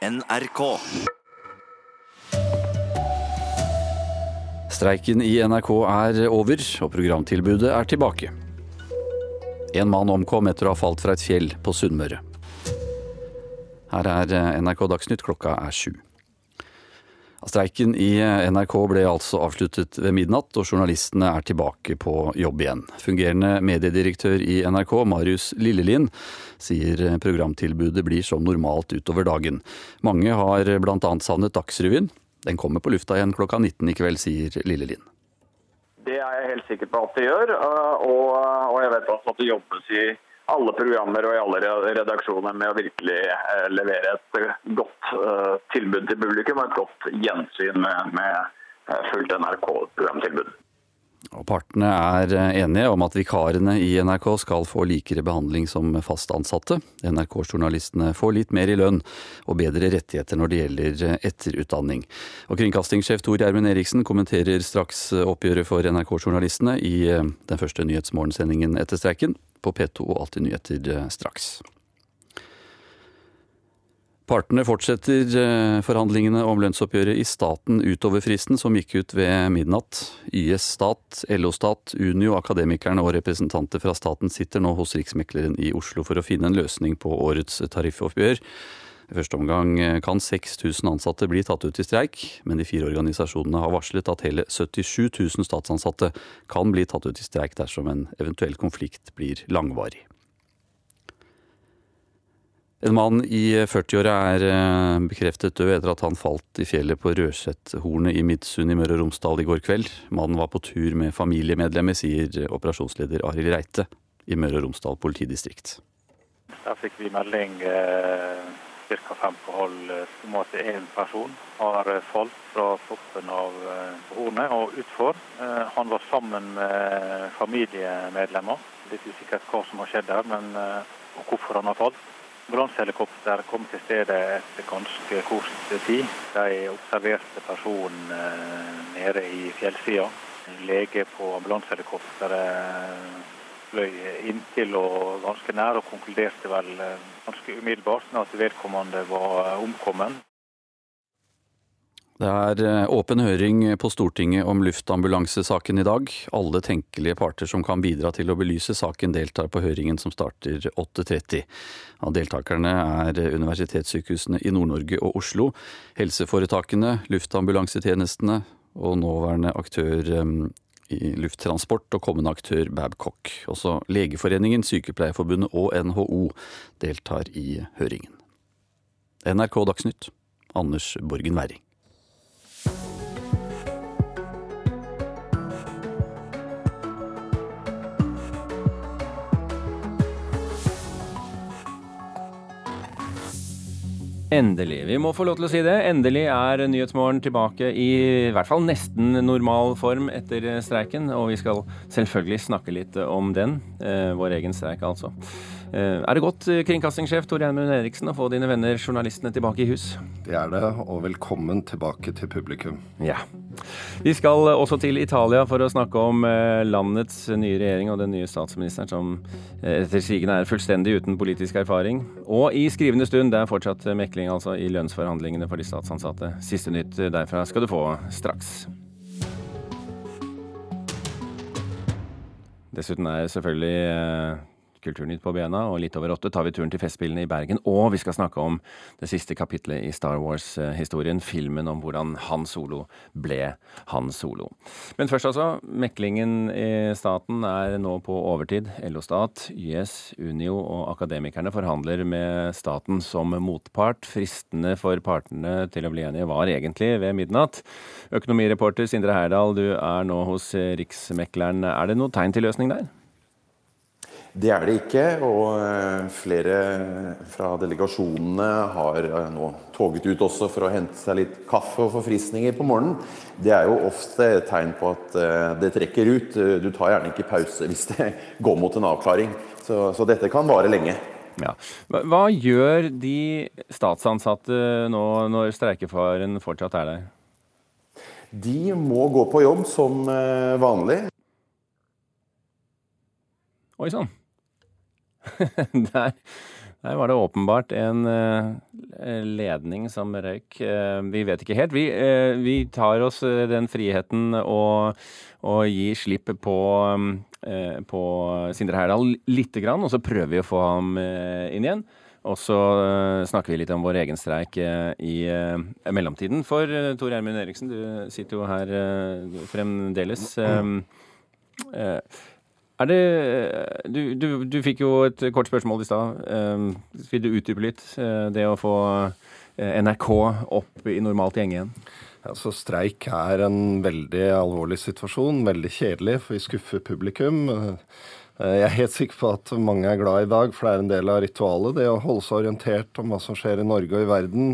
NRK. Streiken i NRK er over, og programtilbudet er tilbake. En mann omkom etter å ha falt fra et fjell på Sunnmøre. Her er NRK Dagsnytt, klokka er sju. Streiken i NRK ble altså avsluttet ved midnatt, og journalistene er tilbake på jobb igjen. Fungerende mediedirektør i NRK, Marius Lillelien, sier programtilbudet blir som normalt utover dagen. Mange har bl.a. savnet Dagsrevyen. Den kommer på lufta igjen klokka 19 i kveld, sier Lillelien. Det er jeg helt sikker på at det gjør, og jeg vet også at det jobbes i alle programmer og i alle redaksjoner med å virkelig eh, levere et eh, godt eh, tilbud til publikum og et godt gjensyn med, med fullt NRK-programtilbud. Og Partene er enige om at vikarene i NRK skal få likere behandling som fast ansatte. NRK-journalistene får litt mer i lønn og bedre rettigheter når det gjelder etterutdanning. Og Kringkastingssjef Tor Gjermund Eriksen kommenterer straks oppgjøret for NRK-journalistene i den første Nyhetsmorgensendingen etter streiken på P2 og Alltid nyheter straks. Partene fortsetter eh, forhandlingene om lønnsoppgjøret i staten utover fristen som gikk ut ved midnatt. YS Stat, LO Stat, Unio, Akademikerne og representanter fra staten sitter nå hos Riksmekleren i Oslo for å finne en løsning på årets tariffoppgjør. I første omgang eh, kan 6000 ansatte bli tatt ut i streik, men de fire organisasjonene har varslet at hele 77 000 statsansatte kan bli tatt ut i streik dersom en eventuell konflikt blir langvarig. En mann i 40-åra er eh, bekreftet død etter at han falt i fjellet på Rødsethornet i Midsund i Møre og Romsdal i går kveld. Mannen var på tur med familiemedlemmer, sier operasjonsleder Arild Reite i Møre og Romsdal politidistrikt. Da fikk vi melding eh, ca. fem på halv om at en person har falt fra toppen av eh, hornet og utfor. Eh, han var sammen med familiemedlemmer. Litt usikkert hva som har skjedd her, men eh, og hvorfor han har falt. Ambulansehelikopter kom til stedet etter ganske kort tid. De observerte personen nede i fjellsida. Lege på ambulansehelikopteret fløy inntil og ganske nær, og konkluderte vel ganske umiddelbart med at vedkommende var omkommen. Det er eh, åpen høring på Stortinget om luftambulansesaken i dag. Alle tenkelige parter som kan bidra til å belyse saken, deltar på høringen som starter 8.30. Av deltakerne er universitetssykehusene i Nord-Norge og Oslo, helseforetakene, luftambulansetjenestene og nåværende aktør eh, i lufttransport og kommende aktør Babcock. Også Legeforeningen, Sykepleierforbundet og NHO deltar i høringen. NRK Dagsnytt, Anders Borgen Werring. Endelig. Vi må få lov til å si det. Endelig er Nyhetsmorgen tilbake i, i hvert fall nesten normal form etter streiken. Og vi skal selvfølgelig snakke litt om den. Eh, vår egen streik, altså. Eh, er det godt, eh, kringkastingssjef Tor Gjermund Eriksen, å få dine venner journalistene tilbake i hus? Det er det, og velkommen tilbake til publikum. Ja. Vi skal også til Italia for å snakke om eh, landets nye regjering og den nye statsministeren som etter sigende er fullstendig uten politisk erfaring. Og i skrivende stund, det er fortsatt mekling altså i lønnsforhandlingene for de statsansatte. Siste nytt derfra skal du få straks. Dessuten er selvfølgelig Kulturnytt på bena, og litt over åtte tar vi turen til Festspillene i Bergen. Og vi skal snakke om det siste kapitlet i Star Wars-historien, filmen om hvordan Han Solo ble Han Solo. Men først altså, meklingen i staten er nå på overtid. LO Stat, YS, Unio og Akademikerne forhandler med staten som motpart. Fristene for partene til å bli enige var egentlig ved midnatt. Økonomireporter Sindre Herdal, du er nå hos Riksmekleren. Er det noe tegn til løsning der? Det er det ikke, og eh, flere fra delegasjonene har eh, nå toget ut også for å hente seg litt kaffe og forfriskninger på morgenen. Det er jo ofte et tegn på at eh, det trekker ut. Du tar gjerne ikke pause hvis det går mot en avklaring. Så, så dette kan vare lenge. Ja. Hva gjør de statsansatte nå når streikefaren fortsatt er der? De må gå på jobb som vanlig. Oi sann. Der, Der var det åpenbart en uh, ledning som røyk. Uh, vi vet ikke helt. Vi, uh, vi tar oss den friheten å, å gi slipp på, på Sindre Herdal lite grann, og så prøver vi å få ham inn igjen. Og så snakker vi litt om vår egen streik i mellomtiden. For Tor Gjermund Eriksen, du sitter jo her fremdeles. Um, er det du, du, du, fikk jo et kort spørsmål i stad. Um, vil du utdype litt uh, det å få uh, NRK opp i normalt gjenge igjen? Ja, så Streik er en veldig alvorlig situasjon. Veldig kjedelig, for vi skuffer publikum. Jeg er helt sikker på at mange er glad i dag, for det er en del av ritualet. Det å holde seg orientert om hva som skjer i Norge og i verden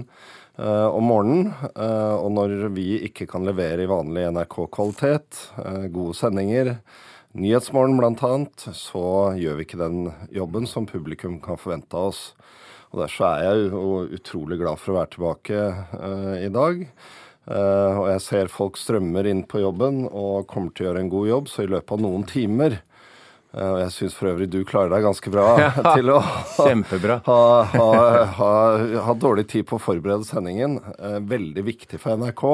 om morgenen. Og når vi ikke kan levere i vanlig NRK-kvalitet, gode sendinger, Nyhetsmorgen bl.a., så gjør vi ikke den jobben som publikum kan forvente av oss. Og Derfor er jeg jo utrolig glad for å være tilbake uh, i dag. Uh, og jeg ser folk strømmer inn på jobben og kommer til å gjøre en god jobb, så i løpet av noen timer uh, Og jeg syns for øvrig du klarer deg ganske bra ja, til å. Ha, ha, ha, ha, dårlig tid på å forberede sendingen. veldig viktig for NRK.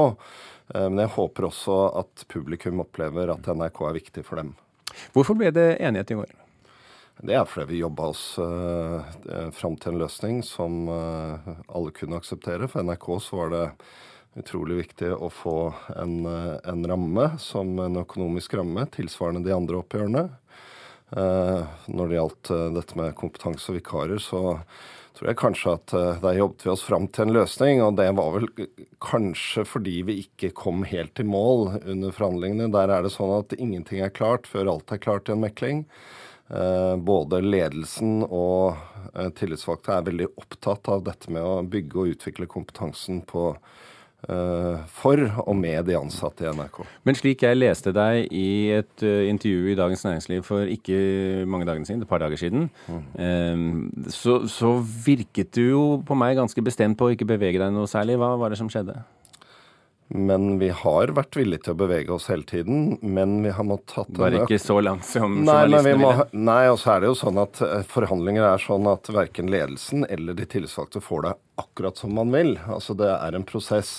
Men jeg håper også at publikum opplever at NRK er viktig for dem. Hvorfor ble det enighet i går? Det er fordi vi jobba oss uh, fram til en løsning som uh, alle kunne akseptere. For NRK så var det utrolig viktig å få en, uh, en ramme som en økonomisk ramme tilsvarende de andre oppgjørene. Uh, når det gjaldt dette med kompetanse og vikarer, så tror jeg kanskje at der jobbet vi oss fram til en løsning. Og det var vel kanskje fordi vi ikke kom helt i mål under forhandlingene. Der er det sånn at ingenting er klart før alt er klart i en mekling. Eh, både ledelsen og eh, tillitsvalgte er veldig opptatt av dette med å bygge og utvikle kompetansen på Eh, for og med de ansatte i NRK. Men slik jeg leste deg i et uh, intervju i Dagens Næringsliv for ikke mange dagene siden, et par dager siden, mm. um, så, så, virket du jo på meg ganske bestemt på å ikke bevege deg noe særlig. Hva var det som skjedde? Men vi har vært villige til å bevege oss hele tiden. Men vi har måttet tatt Bare ikke så langt som nei, journalistene ville? Nei, og så er det jo sånn at forhandlinger er sånn at verken ledelsen eller de tillitsvalgte får det akkurat som man vil. Altså det er en prosess.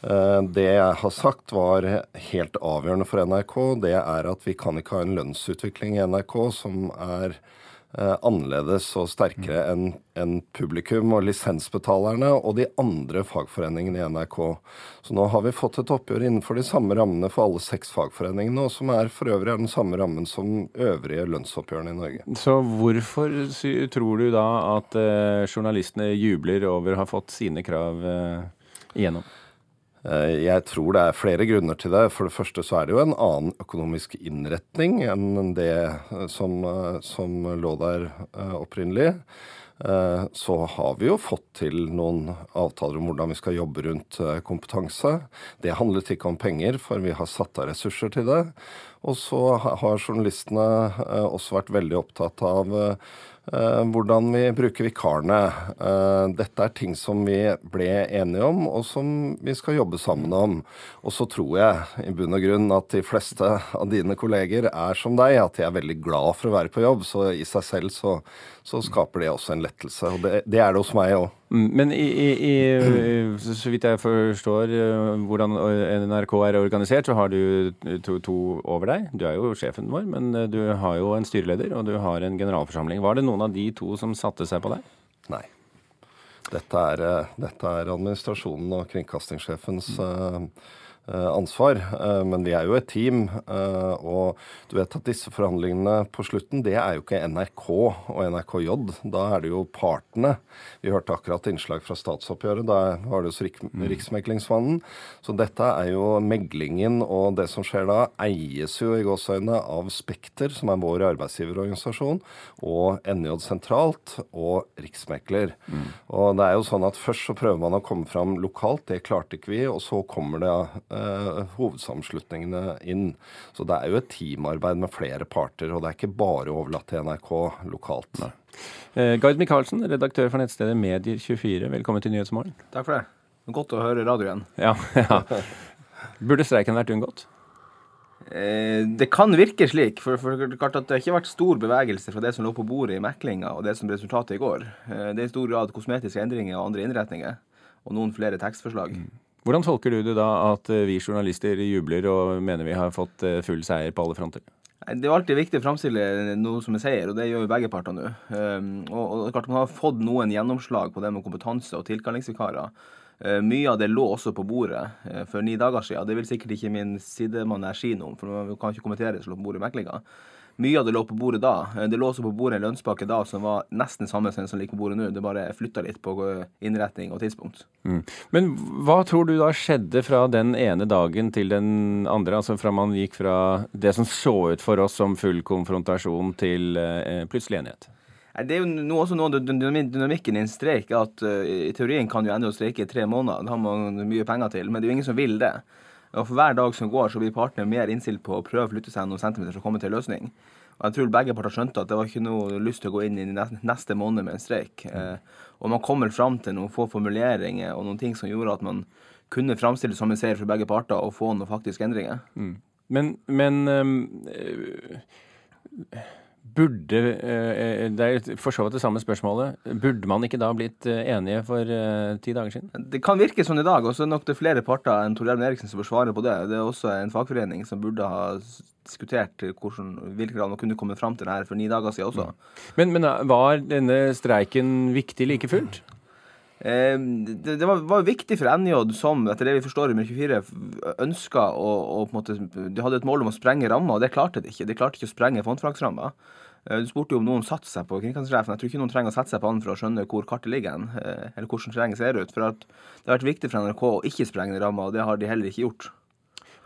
Eh, det jeg har sagt var helt avgjørende for NRK, det er at vi kan ikke ha en lønnsutvikling i NRK som er eh, annerledes og sterkere enn en publikum og lisensbetalerne og de andre fagforeningene i NRK. Så nå har vi fått et oppgjør innenfor de samme rammene for alle seks fagforeningene, og som er for øvrig er den samme rammen som øvrige lønnsoppgjørene i Norge. Så hvorfor tror du da at eh, journalistene jubler over å ha fått sine krav igjennom? Eh, jeg tror det er flere grunner til det. For det første så er det jo en annen økonomisk innretning enn det eh, som, eh, som lå der opprinnelig. Så har vi jo fått til noen avtaler om hvordan vi skal jobbe rundt kompetanse. Det handlet ikke om penger, for vi har satt av ressurser til det. Og så har journalistene også vært veldig opptatt av hvordan vi bruker vikarene. Eh, dette er ting som vi ble enige om, og som vi skal jobbe sammen om. Og så tror jeg i bunn og grunn at de fleste av dine kolleger er som deg, at de er veldig glad for å være på jobb. Så i seg selv så, så skaper det også en lettelse. Og det, det er det hos meg òg. Men i, i, så vidt jeg forstår eh, hvordan NRK er organisert, så har du to, to, over deg. Du er jo sjefen vår, men eh, du har jo en styreleder og du har en generalforsamling. Var det noen av de to som satte seg på deg? Nei. Dette er, eh, dette er administrasjonen og kringkastingssjefens mm. Eh, ansvar. Eh, men vi er jo et team. Eh, og du vet at disse forhandlingene på slutten, det er jo ikke NRK og NRKJ. Da er det jo partene. Vi hørte akkurat innslag fra statsoppgjøret. Da var det hos mm. Riksmeglingsmannen. Så dette er jo meglingen, og det som skjer da, eies jo i gåseøynene av Spekter, som er vår arbeidsgiverorganisasjon, og NJ sentralt, og Riksmekler. Mm. Og det er jo sånn at først så prøver man å komme fram lokalt, det klarte ikke vi, og så kommer det hovedsammenslutningene inn. Så det er jo et teamarbeid med flere parter, og det er ikke bare overlatt til NRK lokalt. Nei. Eh, Gard Michaelsen, redaktør for nettstedet Medier24, velkommen til Nyhetsmorgen. Takk for det. Godt å høre radio igjen. Ja, ja. Burde streiken vært unngått? Eh, det kan virke slik. For, for det har ikke vært stor bevegelse fra det som lå på bordet i meklinga og det som ble resultatet i går. Eh, det er i stor grad kosmetiske endringer og andre innretninger. Og noen flere tekstforslag. Mm. Hvordan tolker du det da at eh, vi journalister jubler og mener vi har fått full seier på alle fronter? Det er alltid viktig å framstille noe som en seier, og det gjør jo begge parter nå. Og og, er klart Man har fått noen gjennomslag på det med kompetanse og tilkallingsvikarer. Eh, mye av det lå også på bordet eh, for ni dager siden. Det vil sikkert ikke min sidemann si noe om, for man kan ikke kommentere det som lå på bordet i meklinga. Mye av det lå på bordet da. Eh, det lå også på bordet en lønnspakke da som var nesten samme som den som ligger på bordet nå. Det bare flytta litt på innretning og tidspunkt. Mm. Men hva tror du da skjedde fra den ene dagen til den andre? Altså fra man gikk fra det som så ut for oss som full konfrontasjon, til eh, plutselig enighet? Det er jo noe, også noe av dynamikken i en streik at uh, i teorien kan du ende å streike i tre måneder. Det har man mye penger til, men det er jo ingen som vil det. Og For hver dag som går, så blir partene mer innstilt på å prøve å flytte seg noen centimeter for å komme til en løsning. Og Jeg tror begge parter skjønte at det var ikke noe lyst til å gå inn i neste måned med en streik. Uh, og man kommer fram til noen få formuleringer og noen ting som gjorde at man kunne framstille som en seier for begge parter og få noen faktiske endringer. Mm. Men, men um, Burde eh, Det er for så vidt det samme spørsmålet. Burde man ikke da blitt eh, enige for eh, ti dager siden? Det kan virke sånn i dag, og så er nok det flere parter enn Tor Gjermund Eriksen som bør svare på det. Det er også en fagforening som burde ha diskutert hvordan, hvilken grad man kunne komme fram til det her for ni dager siden også. Mm. Men, men var denne streiken viktig like fullt? Eh, det, var, var, viktig for NJ, som etter det vi forstår i 24 ønska å, å, på en måte, De hadde et mål om å sprenge ramma, og det klarte de ikke. De klarte ikke å sprenge fondfraksramma. Eh, du spurte jo om noen satte seg på kringkastingssjefen. Jeg tror ikke noen trenger å sette seg på han for å skjønne hvor kartet ligger, hen, eller hvordan terrenget ser ut. For det har vært viktig for NRK å ikke sprenge ramma, og det har de heller ikke gjort.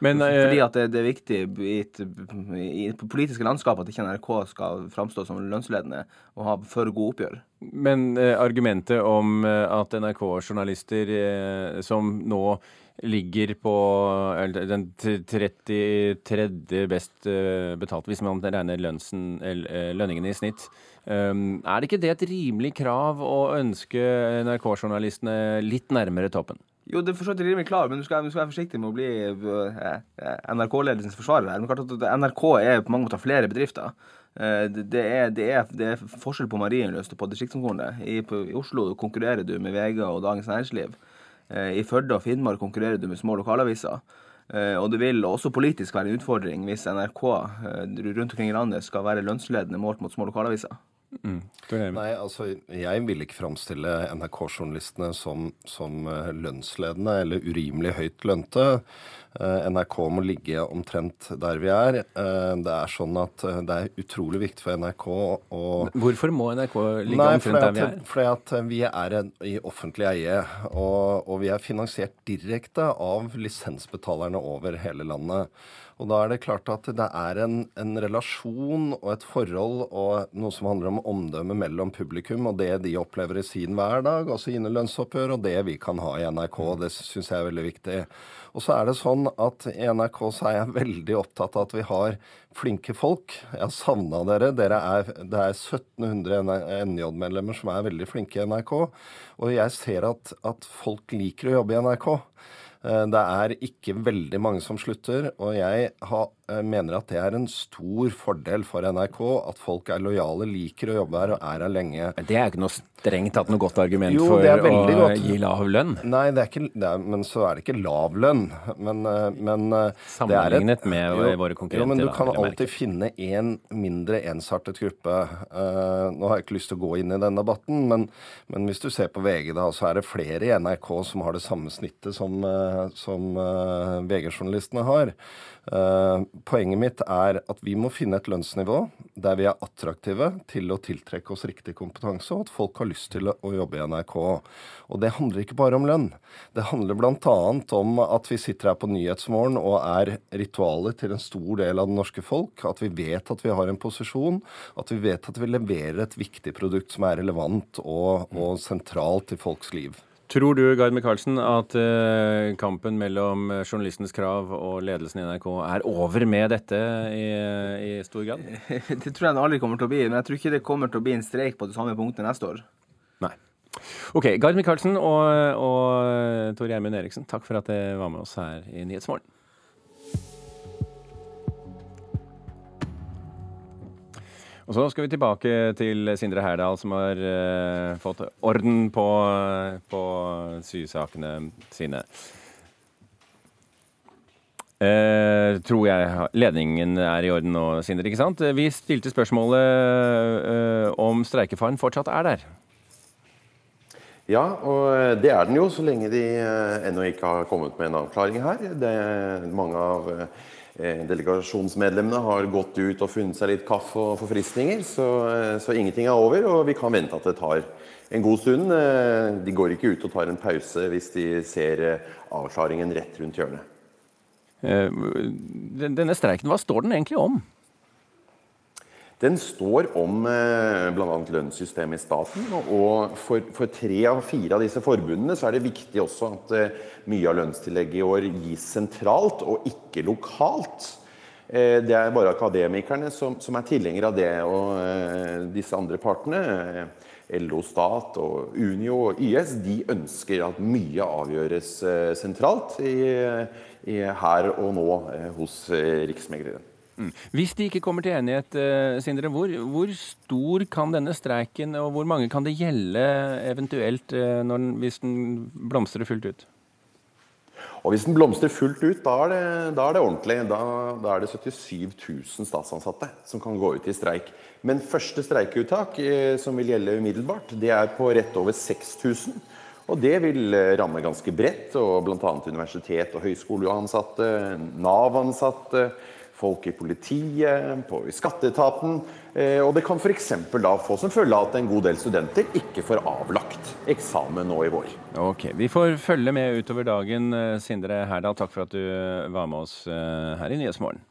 Men, Fordi eh, at det, det er viktig i, i det politiske landskapet at ikke NRK skal framstå som lønnsledende og ha for gode oppgjør. Men eh, argumentet om at NRK-journalister eh, som nå ligger på den 33. best betalte, betalt, hvis man regner lønnsen, eh, lønningene i snitt. Um, er det ikke det et rimelig krav å ønske NRK-journalistene litt nærmere toppen? Jo, det er for så vidt rimelig klar, men du skal, du skal, være forsiktig med å bli eh, NRK-ledelsens forsvarer her. Men NRK er på mange måter flere bedrifter. Det er, det, er, det er, forskjell på Marienlyst og på distriktskontorene. I, I Oslo konkurrerer du med VG og Dagens Næringsliv. Eh, I Førde og Finnmark konkurrerer du med små lokalaviser. Eh, og det vil også politisk være en utfordring hvis NRK eh, rundt omkring i landet skal være lønnsledende målt mot små lokalaviser. Mm. Nei, altså jeg vil ikke framstille NRK-journalistene som, som, lønnsledende eller urimelig høyt lønte. Eh, NRK må ligge omtrent der vi er. Eh, det er sånn at eh, det er utrolig viktig for NRK å Hvorfor må NRK ligge Nei, omtrent der vi er? Fordi at vi er i offentlig eie, og, og vi er finansiert direkte av lisensbetalerne over hele landet. Og da er det klart at det er en, en, relasjon og et forhold og noe som handler om omdømme mellom publikum og det de opplever i sin hverdag, altså sine lønnsoppgjør, og det vi kan ha i NRK. Det syns jeg er veldig viktig. Og så er det sånn at i NRK så er jeg veldig opptatt av at vi har flinke folk. Jeg har savna dere. dere er, det er 1700 NJ-medlemmer som er veldig flinke i NRK. Og jeg ser at, at folk liker å jobbe i NRK. Eh, det er ikke veldig mange som slutter, og jeg har, mener at det er en stor fordel for NRK at folk er lojale, liker å jobbe her og er her lenge. Det er ikke noe strengt tatt noe godt argument jo, for å godt. gi lav lønn? Nei, det er ikke, det er, men så er det ikke lav lønn. Men, eh, men Sammenlignet et, med jo, våre konkurrenter? Jo, men du kan alltid finne en mindre ensartet gruppe. Uh, nå har jeg ikke lyst til å gå inn i den debatten, men, men hvis du ser på VG, da, så er det flere i NRK som har det samme snittet som uh, som uh, VG-journalistene har. Uh, poenget mitt er at vi må finne et lønnsnivå der vi er attraktive til å tiltrekke oss riktig kompetanse, og at folk har lyst til å jobbe i NRK. Og det handler ikke bare om lønn. Det handler bl.a. om at vi sitter her på Nyhetsmorgen og er ritualer til en stor del av det norske folk. At vi vet at vi har en posisjon. At vi vet at vi leverer et viktig produkt som er relevant og, og sentralt i folks liv. Tror du Gard Michaelsen, at uh, kampen mellom journalistenes krav og ledelsen i NRK er over med dette i, i, stor grad? Det tror jeg det aldri kommer til å bli, men jeg tror ikke det kommer til å bli en streik på det samme punktet neste år. Nei. Ok, Gard Michaelsen og, og Tor Gjermund Eriksen, takk for at dere var med oss her i Nyhetsmorgen. Og så skal vi tilbake til Sindre Herdal, som har uh, fått orden på, på sysakene sine. Uh, tror jeg ledningen er i orden nå, Sindre. ikke sant? Vi stilte spørsmålet uh, om streikefaren fortsatt er der. Ja, og det er den jo, så lenge de ennå ikke har kommet med en avklaring her. Det er mange av delegasjonsmedlemmene har gått ut og funnet seg litt kaffe og forfriskninger, så, så ingenting er over. Og vi kan vente at det tar en god stund. De går ikke ut og tar en pause hvis de ser avklaringen rett rundt hjørnet. Eh, denne streiken, hva står den egentlig om? Den står om eh, bl.a. lønnssystemet i staten. Og for, for, tre av fire av disse forbundene så er det viktig også at eh, mye av lønnstillegget i år gis sentralt og ikke lokalt. Eh, det er bare akademikerne som, som er tilhengere av det. Og disse andre partene, LO Stat og Unio og YS, de ønsker at mye avgjøres sentralt i her og nå hos Riksmegleren. Mm. Hvis de ikke kommer til enighet, eh, Sindre, hvor, hvor, stor kan denne streiken og hvor mange kan det gjelde eventuelt når, hvis den blomstrer fullt ut? Og Hvis den blomstrer fullt ut, da er det, da er det ordentlig. Da, da, er det 77 000 statsansatte som kan gå ut i streik. Men første streikeuttak, som vil gjelde umiddelbart, det er på rett over 6000. Og det vil eh, ramme ganske bredt, og bl.a. universitet- og høyskoleansatte, Nav-ansatte, folk i politiet, på, i skatteetaten. Eh, og det kan f.eks. da få som følge at en god del studenter ikke får avlagt eksamen nå i vår. Ok, Vi får følge med utover dagen. Eh, Sindre Herdal, takk for at du var med oss her i Nyhetsmorgen.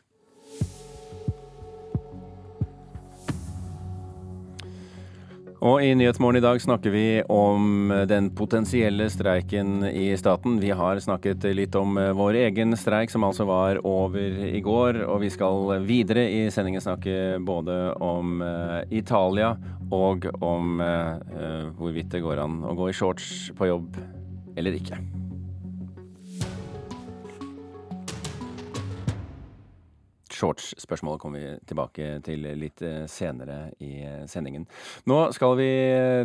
Og i Nyhetsmorgen i dag snakker vi om den potensielle streiken i staten. Vi har snakket litt om eh, vår egen streik, som altså var over i går. Og vi skal videre i sendingen snakke både om eh, Italia og om uh, hvorvidt det går an å gå i shorts på jobb eller ikke. Shorts-spørsmålet kommer vi tilbake til litt eh, senere i eh, sendingen. Nå skal vi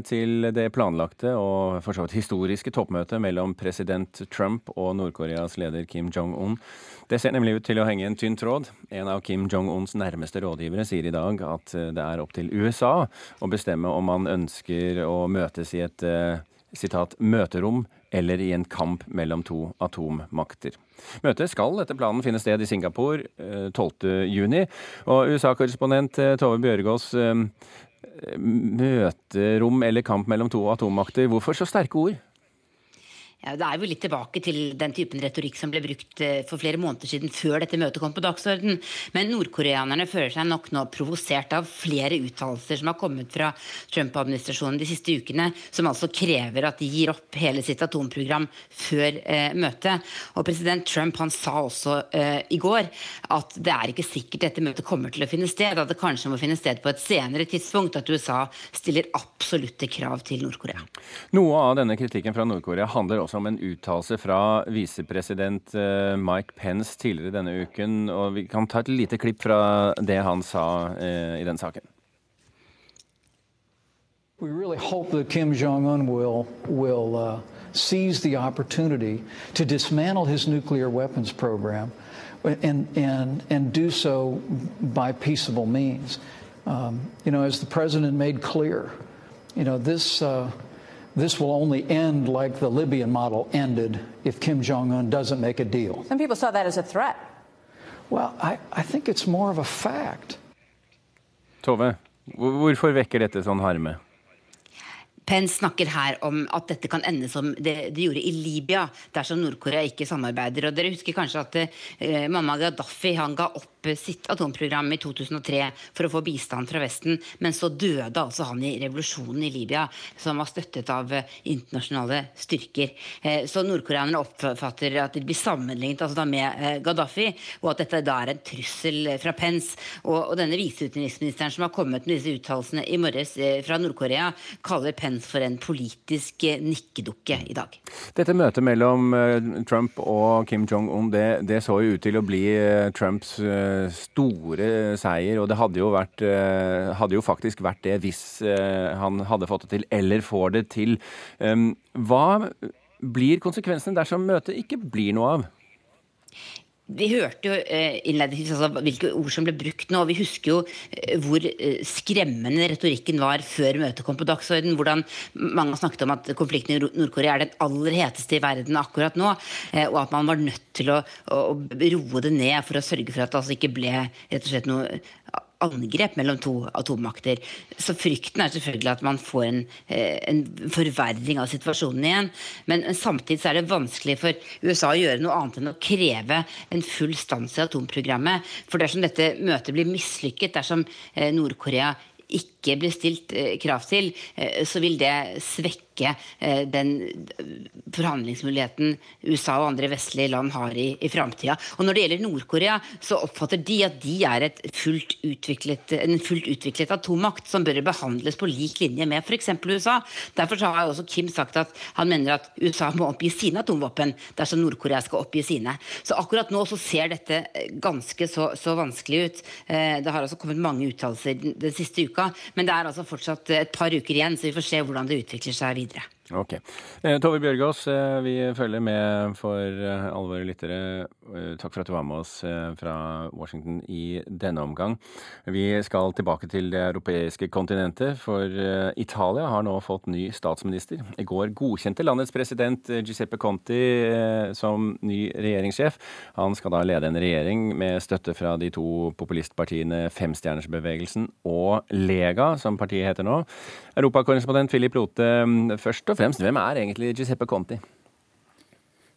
til det planlagte og for så vidt historiske toppmøtet mellom president Trump og Nord-Koreas leder Kim Jong-un. Det ser nemlig ut til å henge en tynn tråd. En av Kim Jong-uns nærmeste rådgivere sier i dag at eh, det er opp til USA å bestemme om man ønsker å møtes i et sitat, møterom eller i en kamp mellom to atommakter. Møtet skal etter planen finne sted i Singapore 12.6. juni. Og USA-korrespondent eh, Tove Bjørgaas, eh, møterom eller kamp mellom to atommakter, hvorfor så sterke ord? Ja, det er jo litt tilbake til den typen retorikk som ble brukt eh, for flere måneder siden, før dette møtet kom på dagsorden. Men nordkoreanerne føler seg nok nå provosert av flere uttalelser som har kommet fra Trump-administrasjonen de siste ukene, som altså krever at de gir opp hele sitt atomprogram før eh, møtet. Og president Trump han sa også eh, i går at det er ikke sikkert dette møtet kommer til å finne sted, at det kanskje må finne sted på et senere tidspunkt, at USA stiller absolutte krav til Nord-Korea. Noe av denne kritikken fra Nord-Korea handler også om en uttalelse fra visepresident eh, Mike Pence tidligere denne uken. og Vi kan ta et lite klipp fra det han sa eh, i den saken. We really hope that Kim Jong un will, will uh, seize the opportunity to dismantle his nuclear weapons program and, and, and do so by peaceable means. Um, you know, as the president made clear, you know, this. Uh, this will only end like the Libyan model ended if Kim Jong un doesn't make a deal. Some people saw that as a threat. Well, I, I think it's more of a fact. Tove, hvorfor vekker dette sånn harme? Pence snakker her om at dette kan ende som det de gjorde i Libya, dersom Nord-Korea ikke samarbeider. Og Dere husker kanskje at eh, mamma Gaddafi han ga opp sitt atomprogram i 2003 for å få bistand fra Vesten, men så døde altså han i revolusjonen i Libya, som var støttet av eh, internasjonale styrker. Eh, så nordkoreanerne oppfatter at de blir sammenlignet altså med eh, Gaddafi, og at dette da er en trussel fra Pence. Og, og denne viseutenriksministeren som har kommet med disse uttalelsene i morges fra Nord-Korea, kaller Pence enn for en politisk nikkedukke i dag. Dette møtet mellom Trump og Kim Jong-un det, det, så jo ut til å bli Trumps store seier. Og det hadde jo, vært, hadde jo faktisk vært det hvis han hadde fått det til, eller får det til. Hva blir konsekvensene dersom møtet ikke blir noe av? Vi hørte jo eh, innledningsvis altså, hvilke ord som ble brukt nå. og Vi husker jo eh, hvor eh, skremmende retorikken var før møtet kom på dagsorden. Hvordan mange snakket om at konflikten i Nord-Korea er den aller heteste i verden akkurat nå. Og at man var nødt til å, å roe det ned for å sørge for at det altså ikke ble rett og slett noe angrep mellom to atommakter. Så frykten er selvfølgelig at man får en, eh, en forverring av situasjonen igjen. Men samtidig så er det vanskelig for USA å gjøre noe annet enn å kreve en full stans i atomprogrammet. For dersom dette møtet blir mislykket, dersom eh, Nord-Korea ikke blir stilt eh, krav til, så vil det svekke ikke eh, den forhandlingsmuligheten USA og andre vestlige land har i, i framtida. Og når det gjelder Nord-Korea, så oppfatter de at de er fullt utviklet, en fullt utviklet atommakt som bør behandles på lik linje med f.eks. USA. Derfor har også Kim sagt at han mener at USA må oppgi sine atomvåpen dersom Nord-Korea skal oppgi sine. Så akkurat nå så ser dette eh, ganske så, så vanskelig ut. Eh, det har altså kommet mange uttalelser den siste uka, men det er altså fortsatt et par uker igjen, så vi får se hvordan det utvikler seg videre videre. Ok. Eh, Tove Bjørgaas, eh, vi følger med for eh, alle våre lyttere. Takk for at du var med oss fra Washington i denne omgang. Vi skal tilbake til det europeiske kontinentet, for Italia har nå fått ny statsminister. I går godkjente landets president Giuseppe Conti som ny regjeringssjef. Han skal da lede en regjering med støtte fra de to populistpartiene Femstjernersbevegelsen og Lega, som partiet heter nå. Europakorrespondent Philip Lote, først og fremst, hvem er egentlig Giuseppe Conti?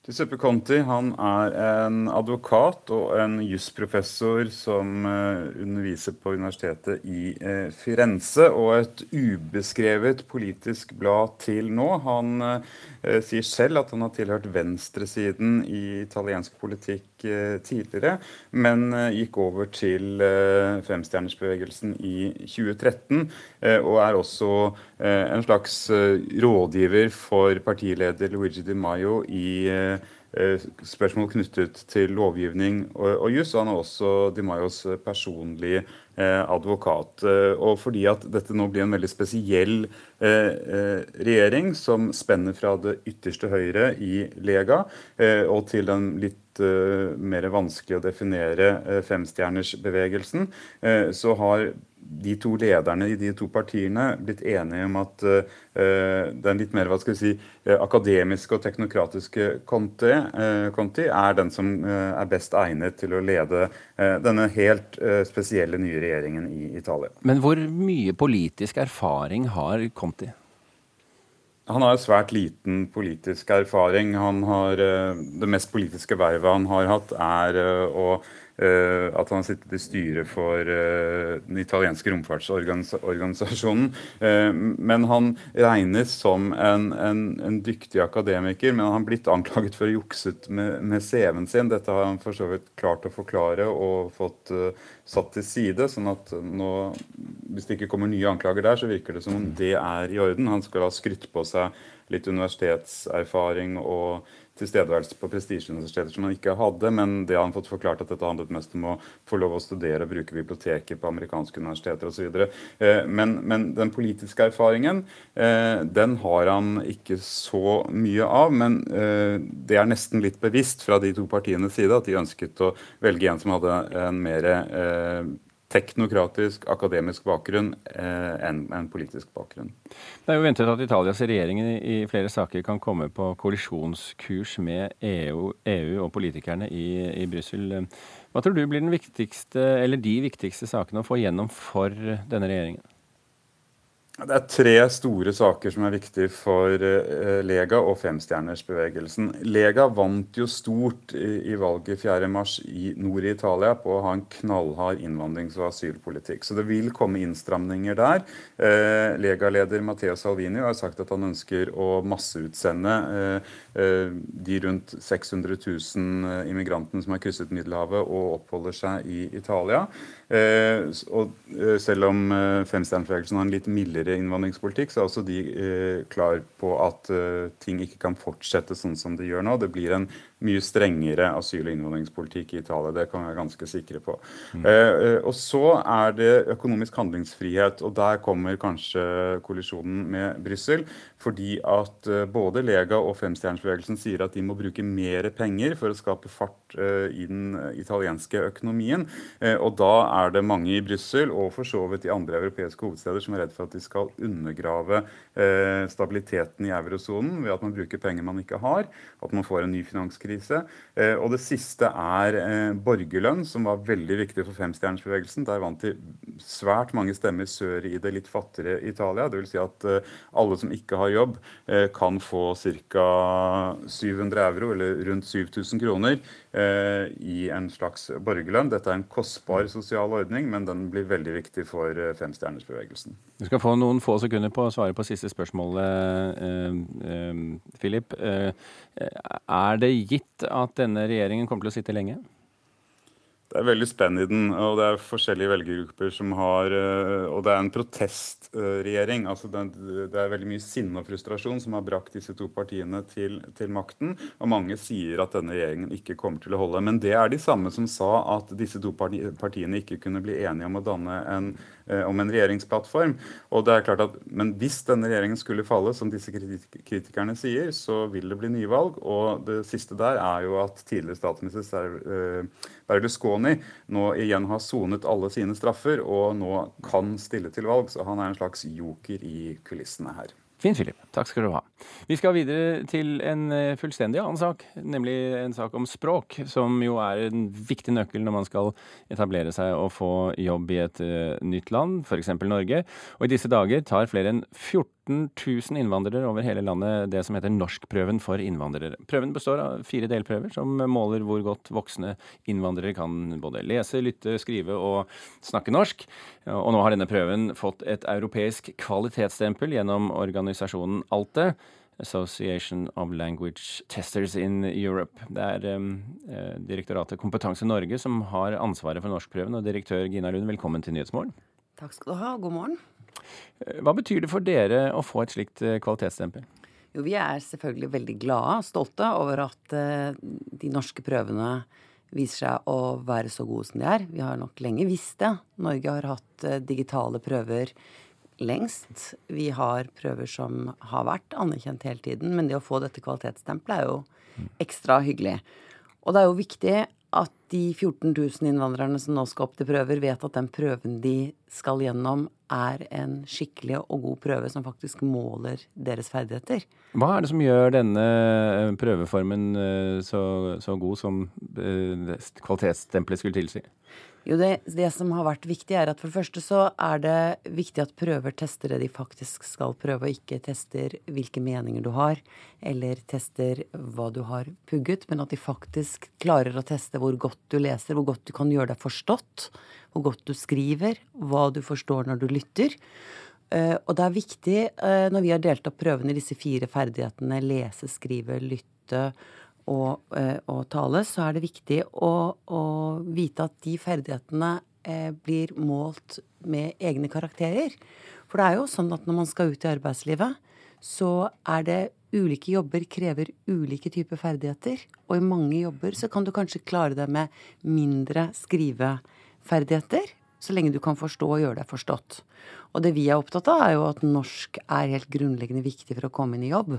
Giuseppe Conti han er en advokat og en jusprofessor som uh, underviser på universitetet i uh, Firenze, og et ubeskrevet politisk blad til nå. Han uh, sier selv at han har tilhørt venstresiden i italiensk politikk tidligere, men gikk over til femstjernersbevegelsen i 2013, og er også en slags rådgiver for partileder Luigi Di Maio i Eh, spørsmål knyttet til lovgivning og, og juss. Han er også Di Mayos personlige eh, advokat. Eh, og fordi at dette nå blir en veldig spesiell eh, eh regjering som spenner fra det ytterste høyre i Lega eh, og til den litt mer vanskelig å definere femstjernersbevegelsen, så har de to lederne i de to partiene blitt enige om at uh, den litt mer hva skal vi si, uh, akademiske og teknokratiske Conti, uh, Conti er den som er best egnet til å lede denne helt spesielle nye regjeringen i Italia. Men hvor mye politisk erfaring har Conti? Han har svært liten politisk erfaring. Han har, det mest politiske vervet han har hatt, er å Eh, at han har sittet i styret for eh, den italienske romfartsorganisasjonen. Eh, men han regnes som en, en, en, dyktig akademiker, men han har blitt anklaget for å jukset med, med CV-en sin. Dette har han for så vidt klart å forklare og fått satt til side. sånn at nå, hvis det ikke kommer nye anklager der, så virker det som om det er i orden. Han skal ha skrytt på seg litt universitetserfaring og tilstedeværelse på prestisjeuniversiteter som han ikke hadde, men det har han fått forklart at dette handlet mest om å få lov å studere og bruke biblioteket på amerikanske universiteter osv. Eh, men, men den politiske erfaringen, eh, den har han ikke så mye av. Men eh, det er nesten litt bevisst fra de to partienes side at de ønsket å velge en som hadde en mer teknokratisk, akademisk bakgrunn eh, enn en politisk bakgrunn. Det er jo ventet at Italias regjering i flere saker kan komme på kollisjonskurs med EU, EU og politikerne i, i Brussel. Hva tror du blir den viktigste, eller de viktigste sakene å få gjennom for denne regjeringen? Det er tre store saker som er viktige for uh, Lega og femstjernersbevegelsen. Lega vant jo stort i, valget 4.3 i nord i Italia på å ha en knallhard innvandrings- og asylpolitikk. Så det vil komme innstramninger der. Uh, Lega-leder Matteo Salvini har sagt at han ønsker å masseutsende uh, de rundt 600 000 immigrantene som har krysset Middelhavet og oppholder seg i Italia. Og selv om femstjernersbevegelsen har en litt mildere innvandringspolitikk, så er også de eh, klar på at eh, ting ikke kan fortsette sånn som det gjør nå. Det blir en mye strengere asyl- og innvandringspolitikk i Italia. Det kan vi være ganske sikre på. Mm. Eh, og så er det økonomisk handlingsfrihet, og der kommer kanskje kollisjonen med Brussel. Fordi at eh, både Lega og Femstjernersbevegelsen sier at de må bruke mer penger for å skape fart eh, i den italienske økonomien. Eh, og da er det mange i Brussel og for så vidt i andre europeiske hovedsteder som er redd for at de skal undergrave eh, stabiliteten i eurosonen ved at man bruker penger man ikke har, at man får en ny finanskrise finanskrise. Eh, og det siste er eh, borgerlønn, som var veldig viktig for femstjernersbevegelsen. Der vant de svært mange stemmer sør i det litt fattigere Italia. Dvs. Si at eh, alle som ikke har jobb, kan få ca. 700 euro, eller rundt 7000 kroner, i en slags borgerlønn. Dette er en kostbar sosial ordning, men den blir veldig viktig for femstjernersbevegelsen. Du skal få noen få sekunder på å svare på siste spørsmålet, Philip. Er det gitt at denne regjeringen kommer til å sitte lenge? Det er veldig spenn i den, og det er forskjellige velgergrupper som har eh, Og det er en protestregjering. altså det, er veldig mye sinne og frustrasjon som har brakt disse to partiene til, til, makten. Og mange sier at denne regjeringen ikke kommer til å holde. Men det er de samme som sa at disse to partiene ikke kunne bli enige om å danne en Eh, om en regjeringsplattform. Og det er klart at, Men hvis denne regjeringen skulle falle, som disse kritikerne sier, så vil det bli nyvalg. Og det siste der er jo at tidligere statsminister eh, Berlusconi nå igjen har sonet alle sine straffer og nå kan stille til valg. Så han er en slags joker i kulissene her. Fint, Philip. Takk skal du ha. Vi skal videre til en eh, fullstendig annen sak, nemlig en sak om språk, som jo er en viktig nøkkel når man skal etablere seg og få jobb i et uh, nytt land, f.eks. Norge. Og i disse dager tar flere enn 14 000 innvandrere over hele landet det som heter norskprøven for innvandrere. Prøven består av fire delprøver som måler hvor godt voksne innvandrere kan både lese, lytte, skrive og snakke norsk. Og nå har denne prøven fått et europeisk kvalitetsstempel gjennom organisasjonen ALTE. Association of Language Testers in Europe. Det er um, direktoratet Kompetanse Norge som har ansvaret for norskprøven. Og direktør Gina Lund, velkommen til Nyhetsmorgen. Takk skal du ha. God morgen. Eh, hva betyr det for dere å få et slikt eh, kvalitetsstempel? Jo, vi er selvfølgelig veldig glade og stolte over at uh, de norske prøvene viser seg å være så gode som de er. Vi har nok lenge visst det. Norge har hatt uh, digitale prøver lengst. Vi har prøver som har vært anerkjent hele tiden, men det å få dette kvalitetsstempelet er jo ekstra hyggelig. Og det er jo viktig de 14 000 innvandrerne som nå skal opp til prøver, vet at den prøven de skal gjennom, er en skikkelig og god prøve som faktisk måler deres ferdigheter. Hva er det som gjør denne eh, prøveformen eh, så, så god som eh, kvalitetsstempelet skulle tilsi? Jo, det, det, som har vært viktig, er at for det første så er det viktig at prøver tester det de faktisk skal prøve, og ikke tester hvilke meninger du har, eller tester hva du har pugget, men at de faktisk klarer å teste hvor godt du leser, hvor godt du kan gjøre deg forstått, hvor godt du skriver, hva du forstår når du lytter. Uh, og det er viktig, uh, når vi har delt opp prøvene i disse fire ferdighetene, lese, skrive, lytte og, å tale, så er det viktig å, å vite at de ferdighetene eh, blir målt med egne karakterer. For det er jo sånn at når man skal ut i arbeidslivet, så er det ulike jobber krever ulike typer ferdigheter. Og i mange jobber så kan du kanskje klare deg med mindre skriveferdigheter. Så lenge du kan forstå og gjøre deg forstått. Og det vi er opptatt av, er jo at norsk er helt grunnleggende viktig for å komme inn i jobb.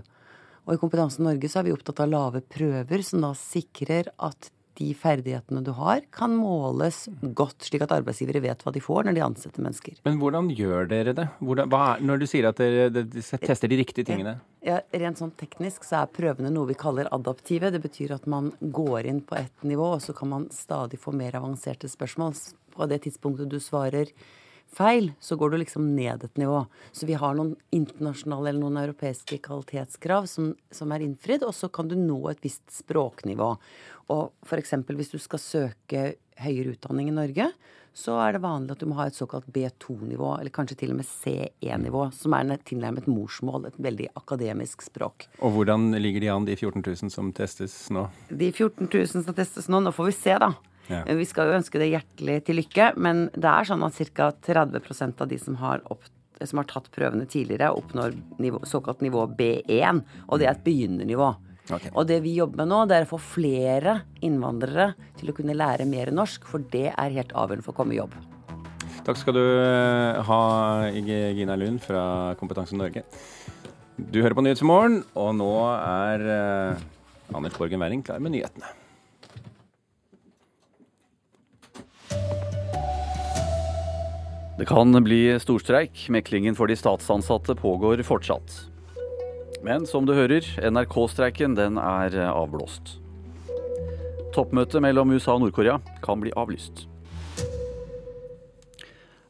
Og i Kompetanse Norge så er vi opptatt av lave prøver, som da sikrer at de ferdighetene du har, kan måles godt, slik at arbeidsgivere vet hva de får når de ansetter mennesker. Men hvordan gjør dere det? Hvordan, er, når du sier at dere, dere tester de riktige tingene? Ja, rent sånn teknisk så er prøvene noe vi kaller adaptive. Det betyr at man går inn på ett nivå, og så kan man stadig få mer avanserte spørsmål. På det tidspunktet du svarer feil, så går du liksom ned et nivå. Så vi har noen internasjonale eller noen europeiske kvalitetskrav som, som er innfridd, og så kan du nå et visst språknivå. Og f.eks. hvis du skal søke høyere utdanning i Norge, så er det vanlig at du må ha et såkalt B2-nivå, eller kanskje til og med C1-nivå, som er tilnærmet morsmål, et veldig akademisk språk. Og hvordan ligger de an, de 14 000 som testes nå? De 14 000 som testes nå, nå får vi se, da. Ja. Vi skal jo ønske det hjertelig til lykke, men det er sånn at ca. 30% av de som har som har tatt prøvene tidligere, oppnår nivå, såkalt nivå B1. Og det er et begynnernivå. Okay. Og det vi jobber med nå, det er å få flere innvandrere til å kunne lære mer norsk, for det er helt avgjørende for å komme i jobb. Takk skal du eh, ha, Gina Lund fra Kompetanse Norge. Du hører på Nyhetsmorgen, og nå er uh, Anders Borgen Werring klar med nyhetene. Det kan bli storstreik. Meklingen for de statsansatte pågår fortsatt. Men som du hører, NRK-streiken den er avblåst. Toppmøtet mellom USA og Nord-Korea kan bli avlyst.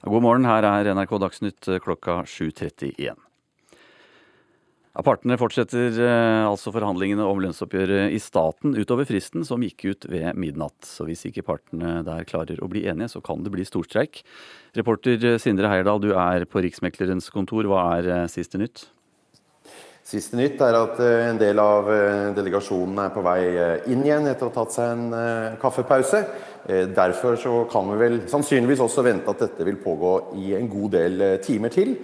God morgen, her er NRK Dagsnytt klokka 7.31. Partene fortsetter eh, altså forhandlingene om lønnsoppgjøret i staten utover fristen som gikk ut ved midnatt. Så hvis ikke partene der klarer å bli enige, så kan det bli storstreik. Reporter Sindre Heierdal, du er på Riksmeklerens kontor. Hva er eh, siste nytt? Siste nytt er at eh, en del av eh, delegasjonen er på vei eh, inn igjen etter å ha tatt seg en kaffepause. Derfor så kan vi vel sannsynligvis også vente at dette vil pågå i en god del timer til.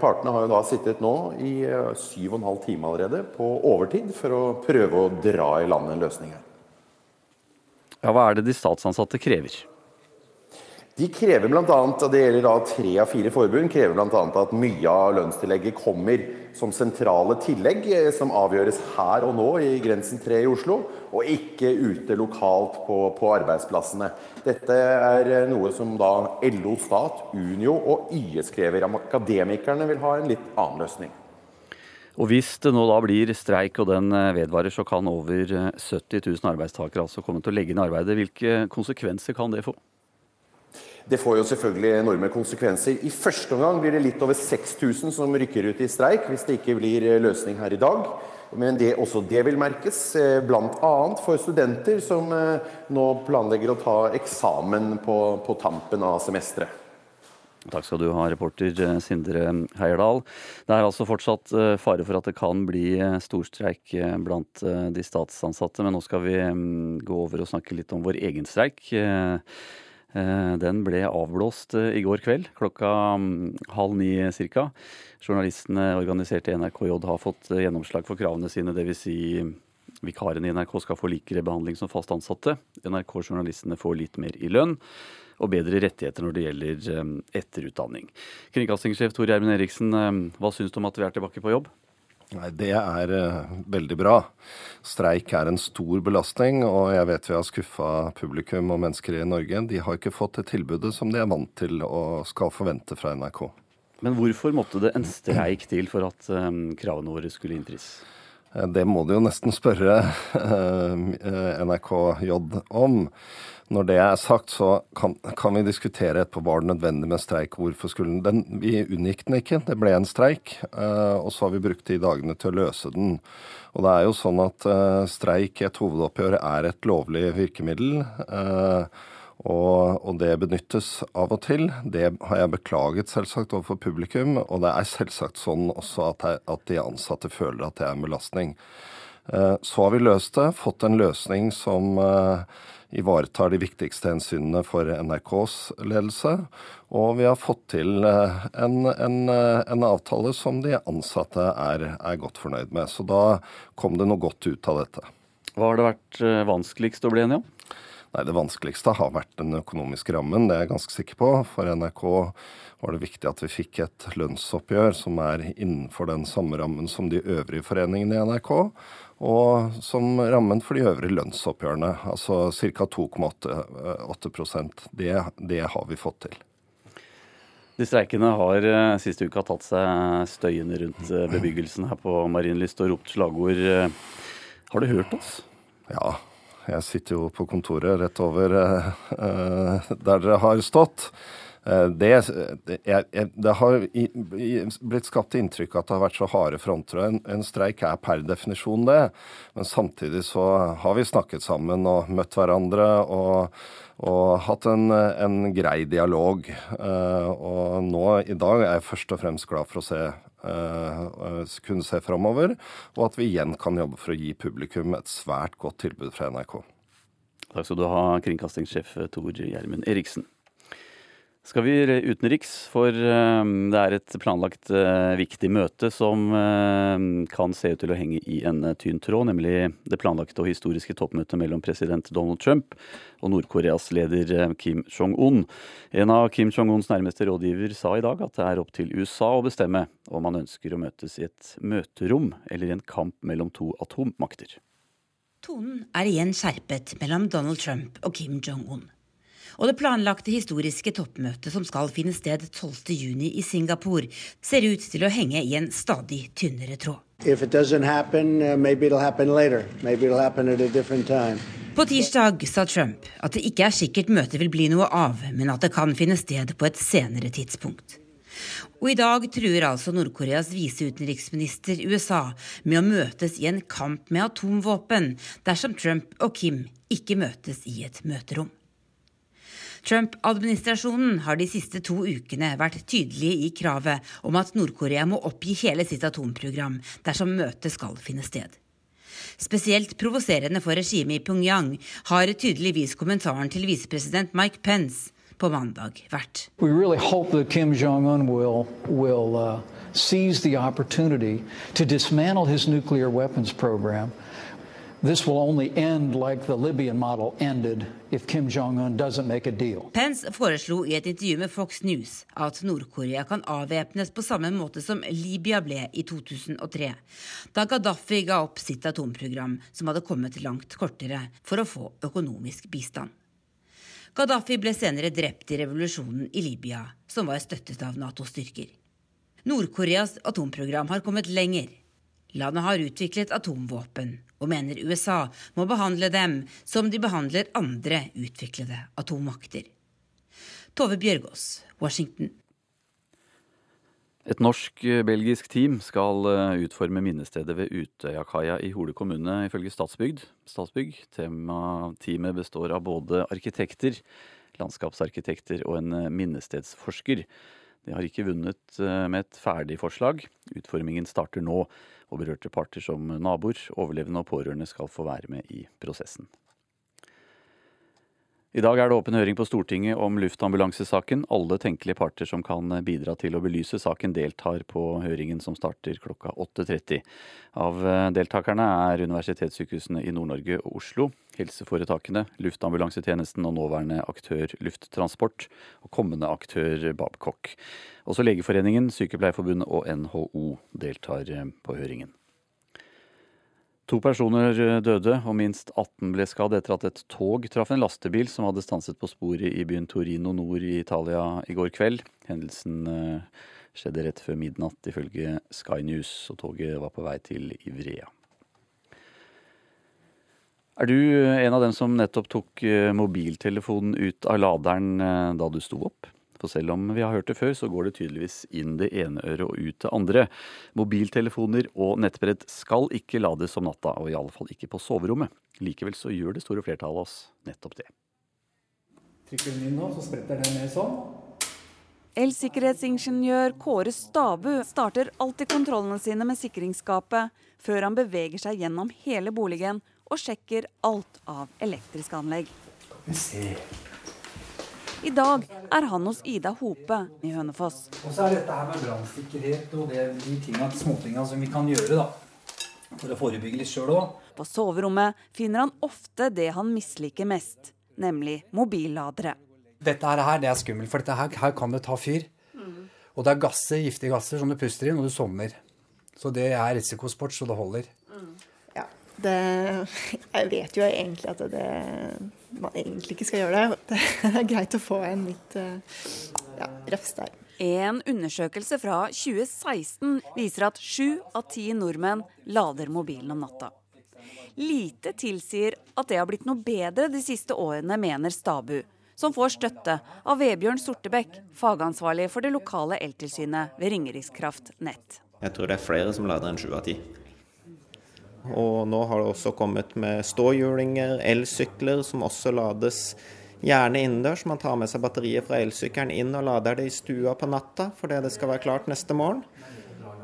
Partene har jo da sittet nå i syv og en halv time allerede på overtid for å prøve å dra i land en løsning her. Ja, Hva er det de statsansatte krever? De krever blant annet, og det gjelder da tre av fire forbund, krever bl.a. at mye av lønnstillegget kommer som sentrale tillegg eh, som avgjøres her og nå i Grensen 3 i Oslo, og ikke ute lokalt på, på arbeidsplassene. Dette er eh, noe som da LO Stat, Unio og YS krever. Akademikerne vil ha en litt annen løsning. Og Hvis det nå da blir streik og den eh, vedvarer, så kan over 70 000 arbeidstakere altså komme til å legge inn arbeidet. Hvilke konsekvenser kan det få? Det får jo selvfølgelig enorme konsekvenser. I første omgang blir det litt over 6000 som rykker ut i streik hvis det ikke blir eh, løsning her i dag. Men det, også det vil merkes, eh, bl.a. for studenter som eh, nå planlegger å ta eksamen på, på tampen av semesteret. Takk skal du ha, reporter Sindre Heierdal. Det er altså fortsatt fare for at det kan bli storstreik blant de statsansatte, men nå skal vi mm, gå over og snakke litt om vår egen streik. Eh, den ble avblåst eh, i går kveld klokka mm, halv ni ca. Journalistene organiserte i NRKJ har fått eh, gjennomslag for kravene sine, dvs. Si vikarene i NRK skal få likere behandling som fast ansatte. NRK-journalistene får litt mer i lønn og bedre rettigheter når det gjelder etterutdanning. Kringkastingssjef Tor Gjermund Eriksen, hva syns du om at vi er tilbake på jobb? Nei, Det er uh, veldig bra. Streik er en stor belastning, og jeg vet vi har skuffa publikum og mennesker i Norge. De har ikke fått det tilbudet som de er vant til og skal forvente fra NRK. Men hvorfor måtte det en streik til for at um, kravene våre skulle innfris? Eh, det må du jo nesten spørre NRKJ om. Når det er sagt, så kan, kan vi diskutere etterpå var det nødvendig med streik. Hvorfor skulle den Vi unngikk den ikke. Det ble en streik. Uh, og så har vi brukt de dagene til å løse den. Og det er jo sånn at uh, streik i et hovedoppgjør er et lovlig virkemiddel. Uh, og, og, det benyttes av og til. Det har jeg beklaget selvsagt overfor publikum. Og det er selvsagt sånn også at, jeg, at de ansatte føler at det er en belastning. Så har vi løst det, fått en løsning som ivaretar de viktigste hensynene for NRKs ledelse. Og vi har fått til eh, en, en, eh, en avtale som de ansatte er, er, godt fornøyd med. Så da kom det noe godt ut av dette. Hva har det vært eh, vanskeligst å bli enig om? Nei, Det vanskeligste har vært den økonomiske rammen, det er jeg ganske sikker på. For NRK var det viktig at vi fikk et lønnsoppgjør som er innenfor den samme rammen som de øvrige foreningene i NRK og som rammen for de øvrige lønnsoppgjørene, altså ca. 2,8 det, det har vi fått til. De streikende har eh, siste uka tatt seg støyende rundt eh, bebyggelsen her på Marienlyst og ropt slagord. Eh, har du hørt oss? Ja, jeg sitter jo på kontoret rett over der dere har stått. Eh, det, jeg, det, har blitt skapt inntrykk at det har vært så harde fronter. En, en streik er per definisjon det. Men samtidig så har vi snakket sammen og møtt hverandre og, og hatt en, en, grei dialog. Eh, og nå i dag er jeg først og fremst glad for å se kunne se framover, og at vi igjen kan jobbe for å gi publikum et svært godt tilbud fra NRK. Takk skal du ha, kringkastingssjef Tor Gjermund Eriksen. Skal vi utenriks, for eh, det er et planlagt eh, viktig møte som eh, kan se ut til å henge i en tynn tråd, nemlig det planlagte og historiske toppmøtet mellom president Donald Trump og Nord-Koreas leder Kim Jong-un. En av Kim Jong-uns nærmeste rådgiver sa i dag at det er opp til USA å bestemme om man ønsker å møtes i et møterom eller i en kamp mellom to atommakter. Tonen er igjen skjerpet mellom Donald Trump og Kim Jong-un og det planlagte historiske toppmøtet som skal finne sted 12.6 i Singapore, ser ut til å henge i en stadig tynnere tråd. Happen, uh, på tirsdag sa Trump at det ikke er sikkert møtet vil bli noe av, men at det kan finne sted på et senere tidspunkt. Og i dag truer altså Nord-Koreas viseutenriksminister USA med å møtes i en kamp med atomvåpen dersom Trump og Kim ikke møtes i et møterom. Trump-administrasjonen har de siste to ukene vært tydelige i kravet om at Nord-Korea må oppgi hele sitt atomprogram dersom møtet skal finne sted. Spesielt provoserende for regimet i Pyongyang har tydeligvis kommentaren til visepresident Mike Pence på mandag vært. We really hope Kim Jong-un will uh, seize the opportunity to dismantle his nuclear weapons program This will only end like the Libyan model ended if Kim Jong-un doesn't make a deal. Pence foreslo i et intervju med Fox News at Nord-Korea kan avvæpnes på samme måte som Libya ble i 2003, da Gaddafi ga opp sitt atomprogram, som hadde kommet langt kortere, for å få økonomisk bistand. Gaddafi ble senere drept i revolusjonen i Libya, som var støttet av Nato-styrker. Nord-Koreas atomprogram har kommet lenger. Landet har utviklet atomvåpen og mener USA må behandle dem som de behandler andre utviklede atommakter. Tove Bjørgaas, Washington. Et norsk-belgisk team skal eh, utforme minnestedet ved Utøyakaia i Hole kommune, ifølge Statsbygd. Statsbygg. Teamet består av både arkitekter, landskapsarkitekter og en eh, minnestedsforsker. De har ikke vunnet eh, med et ferdig forslag. Utformingen starter nå og berørte parter som naboer, overlevende og pårørende skal få være med i prosessen. I dag er det åpen høring på Stortinget om luftambulansesaken. Alle tenkelige parter som kan bidra til å belyse saken, deltar på høringen som starter klokka 8.30. Av deltakerne er universitetssykehusene i Nord-Norge og Oslo, helseforetakene, luftambulansetjenesten og nåværende aktør Lufttransport, og kommende aktør Babcock. Også Legeforeningen, Sykepleierforbundet og NHO deltar på høringen. To personer eh, døde og minst 18 ble skadd etter at et tog traff en lastebil som hadde stanset på sporet i byen Torino nord i Italia i går kveld. Hendelsen eh, skjedde rett før midnatt, ifølge Sky News, og toget var på vei til Ivrea. Er du eh, en av dem som nettopp tok mobiltelefonen ut av laderen da du sto opp? For selv om vi har hørt det før, så går det tydeligvis inn det ene øret og ut det andre. Mobiltelefoner og nettbrett skal ikke lades om natta, og i alle fall ikke på soverommet. Likevel så gjør det store flertallet av oss nettopp det. Trykker den inn nå, så spretter den ned sånn. Elsikkerhetsingeniør Kåre Stabu starter alltid kontrollene sine med sikringsskapet før han beveger seg gjennom hele boligen og sjekker alt av elektriske anlegg. Skal vi se. I dag er han hos Ida Hope i Hønefoss. Og så er dette her med brannsikkerhet og det, de tingene, småtinga som vi kan gjøre da, for å forebygge litt sjøl òg. På soverommet finner han ofte det han misliker mest, nemlig mobilladere. Dette her det er skummelt, for her, her, kan det ta fyr. Mm. Og det er gasser, giftige gasser som du puster inn når du sovner. Så det er risikosport så det holder. Mm. Det, jeg vet jo egentlig at det man egentlig ikke skal gjøre det. Det er greit å få en litt eh, ja, refs der. En undersøkelse fra 2016 viser at sju av ti nordmenn lader mobilen om natta. Lite tilsier at det har blitt noe bedre de siste årene, mener Stabu, som får støtte av Vebjørn Sortebekk, fagansvarlig for det lokale eltilsynet ved Ringerikskraft Nett. Jeg tror det er flere som lader enn sju av ti. Og nå har det også kommet med ståhjulinger, elsykler som også lades gjerne innendørs. Man tar med seg batteriet fra elsykkelen inn og lader det i stua på natta fordi det skal være klart neste morgen.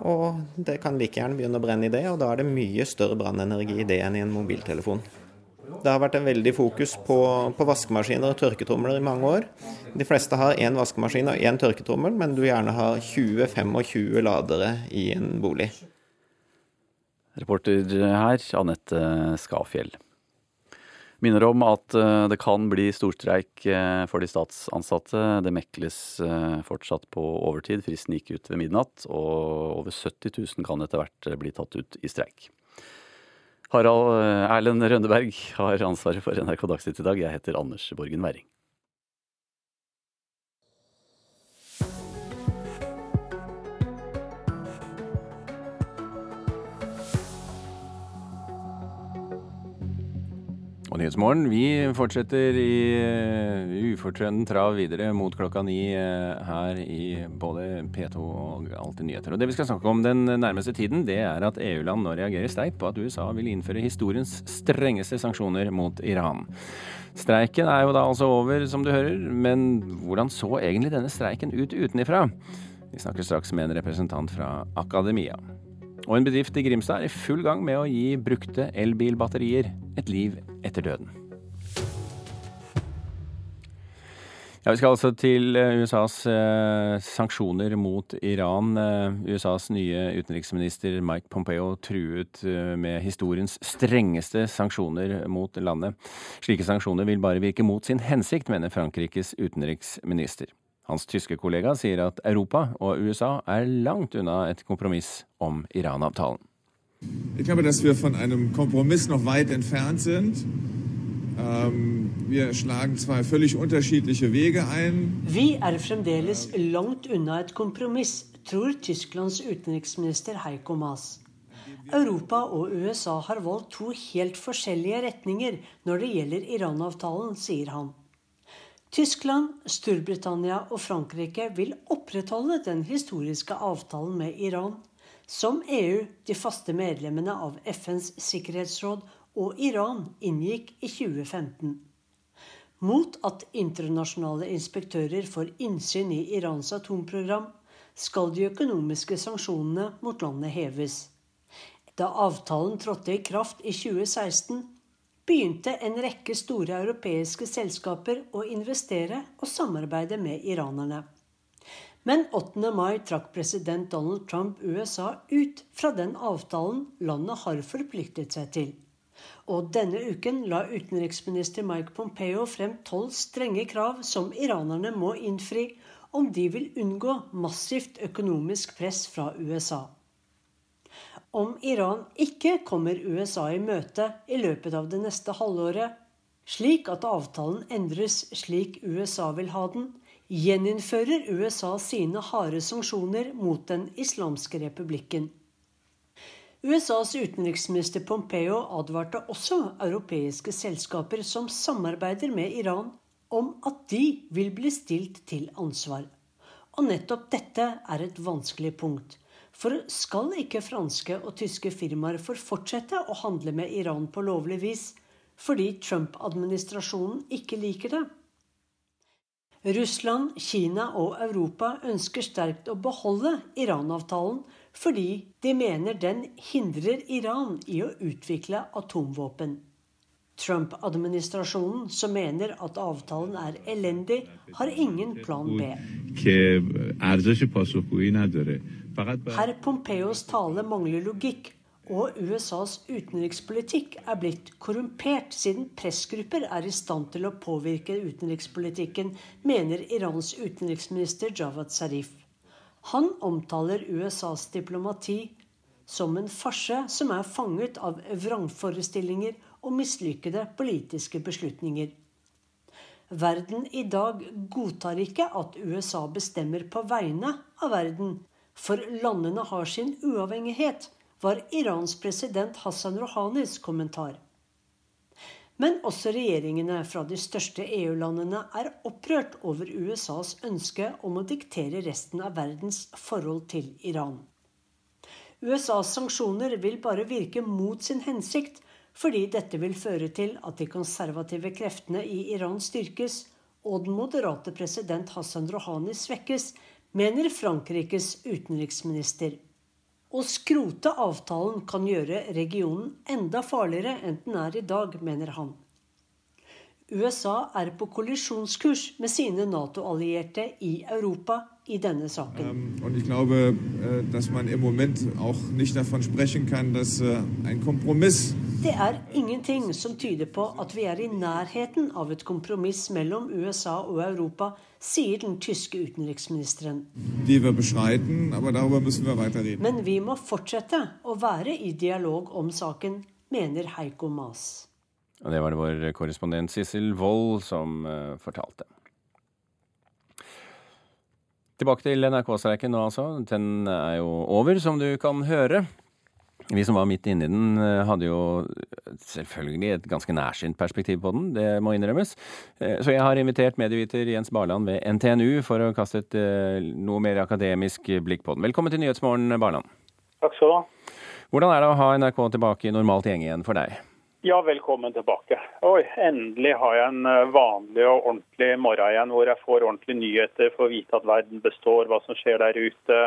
Og det kan like gjerne begynne å brenne i det, og da er det mye større brannenergi i det enn i en mobiltelefon. Det har vært en veldig fokus på, på vaskemaskiner og tørketromler i mange år. De fleste har én vaskemaskin og én tørketrommel, men du gjerne har 20-25 ladere i en bolig. Reporter her, Anette Skafjell. Minner om at eh, det kan bli storstreik eh, for de statsansatte. Det mekles eh, fortsatt på overtid. Fristen gikk ut ved midnatt, og over 70 000 kan etter hvert bli tatt ut i streik. Harald Erlend Rønneberg har ansvaret for NRK Dagsnytt i dag. Jeg heter Anders Borgen Werring. Og Nyhetsmorgen vi fortsetter i ufortrønden trav videre mot klokka ni uh, her i både P2 og Alltid nyheter. Og Det vi skal snakke om den nærmeste tiden, det er at EU-land nå reagerer sterkt på at USA vil innføre historiens strengeste sanksjoner mot Iran. Streiken er jo da altså over, som du hører, men hvordan så egentlig denne streiken ut utenifra? Vi snakker straks med en representant fra akademia. Og en bedrift i Grimstad er i full gang med å gi brukte elbilbatterier et liv etter døden. Ja, Vi skal altså til eh, USAs eh, sanksjoner mot Iran. Eh, USAs nye utenriksminister Mike Pompeo truet eh, med historiens strengeste sanksjoner mot landet. Slike sanksjoner vil bare virke mot sin hensikt, mener Frankrikes utenriksminister. Hans tyske kollega sier at Europa og USA er langt unna et kompromiss om Iran-avtalen. Ich glaube, dass wir von einem Kompromiss noch weit entfernt sind. Ähm, wir schlagen zwei völlig unterschiedliche Wege ein. Vi er fremdeles langt unna et kompromiss, tror Tysklands utenriksminister Heiko Maas. Europa og USA har valgt to helt forskjellige retninger når det gjelder Iran-avtalen, sier han. Tyskland, Storbritannia og Frankrike vil opprettholde den historiske avtalen med Iran, som EU, de faste medlemmene av FNs sikkerhetsråd og Iran inngikk i 2015. Mot at internasjonale inspektører får innsyn i Irans atomprogram, skal de økonomiske sanksjonene mot landet heves. Da avtalen trådte i kraft i 2016, begynte en rekke store europeiske selskaper å investere og samarbeide med iranerne. Men 8. mai trakk president Donald Trump USA ut fra den avtalen landet har forpliktet seg til. Og denne uken la utenriksminister Mike Pompeo frem tolv strenge krav som iranerne må innfri om de vil unngå massivt økonomisk press fra USA om Iran ikke kommer USA i møte i løpet av det neste halvåret, slik at avtalen endres slik USA vil ha den, gjeninnfører USA sine harde sanksjoner mot Den islamske republikken. USAs utenriksminister Pompeo advarte også europeiske selskaper som samarbeider med Iran, om at de vil bli stilt til ansvar. Og nettopp dette er et vanskelig punkt. For skal ikke franske og tyske firmaer få fortsette å handle med Iran på lovlig vis fordi Trump-administrasjonen ikke liker det? Russland, Kina og Europa ønsker sterkt å beholde Iran-avtalen fordi de mener den hindrer Iran i å utvikle atomvåpen. Trump-administrasjonen, som mener at avtalen er elendig, har ingen plan B. Herr Pompeos tale mangler logikk, og USAs utenrikspolitikk er blitt korrumpert siden pressgrupper er i stand til å påvirke utenrikspolitikken, mener Irans utenriksminister Javad Zarif. Han omtaler USAs diplomati som en farse som er fanget av vrangforestillinger og mislykkede politiske beslutninger. Verden i dag godtar ikke at USA bestemmer på vegne av verden, for landene har sin uavhengighet, var Irans president Hassan Rouhanis kommentar. Men også regjeringene fra de største EU-landene er opprørt over USAs ønske om å diktere resten av verdens forhold til Iran. USAs sanksjoner vil bare virke mot sin hensikt, fordi dette vil føre til at de konservative kreftene i Iran styrkes, og den moderate president Hassan Rouhani svekkes, mener Frankrikes utenriksminister. Å skrote avtalen kan gjøre regionen enda farligere enn den er i dag, mener han. USA er på kollisjonskurs med sine Nato-allierte i Europa i denne saken. Um, jeg ich glaube, äh, dass man im Moment auch nicht davon sprechen kann, dass äh, ein Kompromiss Det er ingenting som tyder på at vi er i nærheten av et kompromiss mellom USA og Europa, sier den tyske utenriksministeren. Men vi må fortsette å være i dialog om saken, mener Heiko Maas. Og det var det vår korrespondent Sissel Wold som eh, fortalte. Tilbake til NRK-streiken nå, altså. Den er jo over, som du kan høre. Vi som var midt inni den, eh, hadde jo selvfølgelig et ganske nærsynt perspektiv på den, det må innrømmes. Eh, Så jeg har invitert medieviter Jens Barland ved NTNU for å kaste et eh, noe mer akademisk blikk på den. Velkommen til Nyhetsmorgen, Barland. Takk skal du ha. Hvordan er det å ha NRK tilbake i normalt gjeng igjen for deg? Ja, velkommen tilbake. Oi, endelig har jeg en eh, vanlig og ordentlig morgen igjen, hvor jeg får ordentlige nyheter, får vite at verden består, hva som skjer der ute.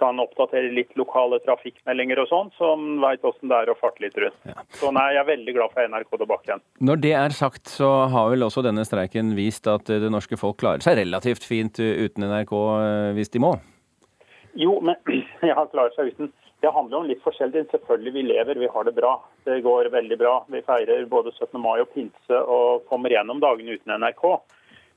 Kan oppdatere litt lokale trafikkmeldinger og sånn, som veit åssen det er å farte litt rundt. Så nei, jeg er veldig glad for NRK tilbake igjen. Når det er sagt, så har vel også denne streiken vist at eh, det norske folk klarer seg relativt fint eh, uten NRK hvis de må? Jo, men jeg har klart seg uten. Det handler om litt forskjellig. Selvfølgelig, vi lever, vi har det bra. Det går veldig bra. Vi feirer både 17. mai og pinse og kommer gjennom dagene uten NRK.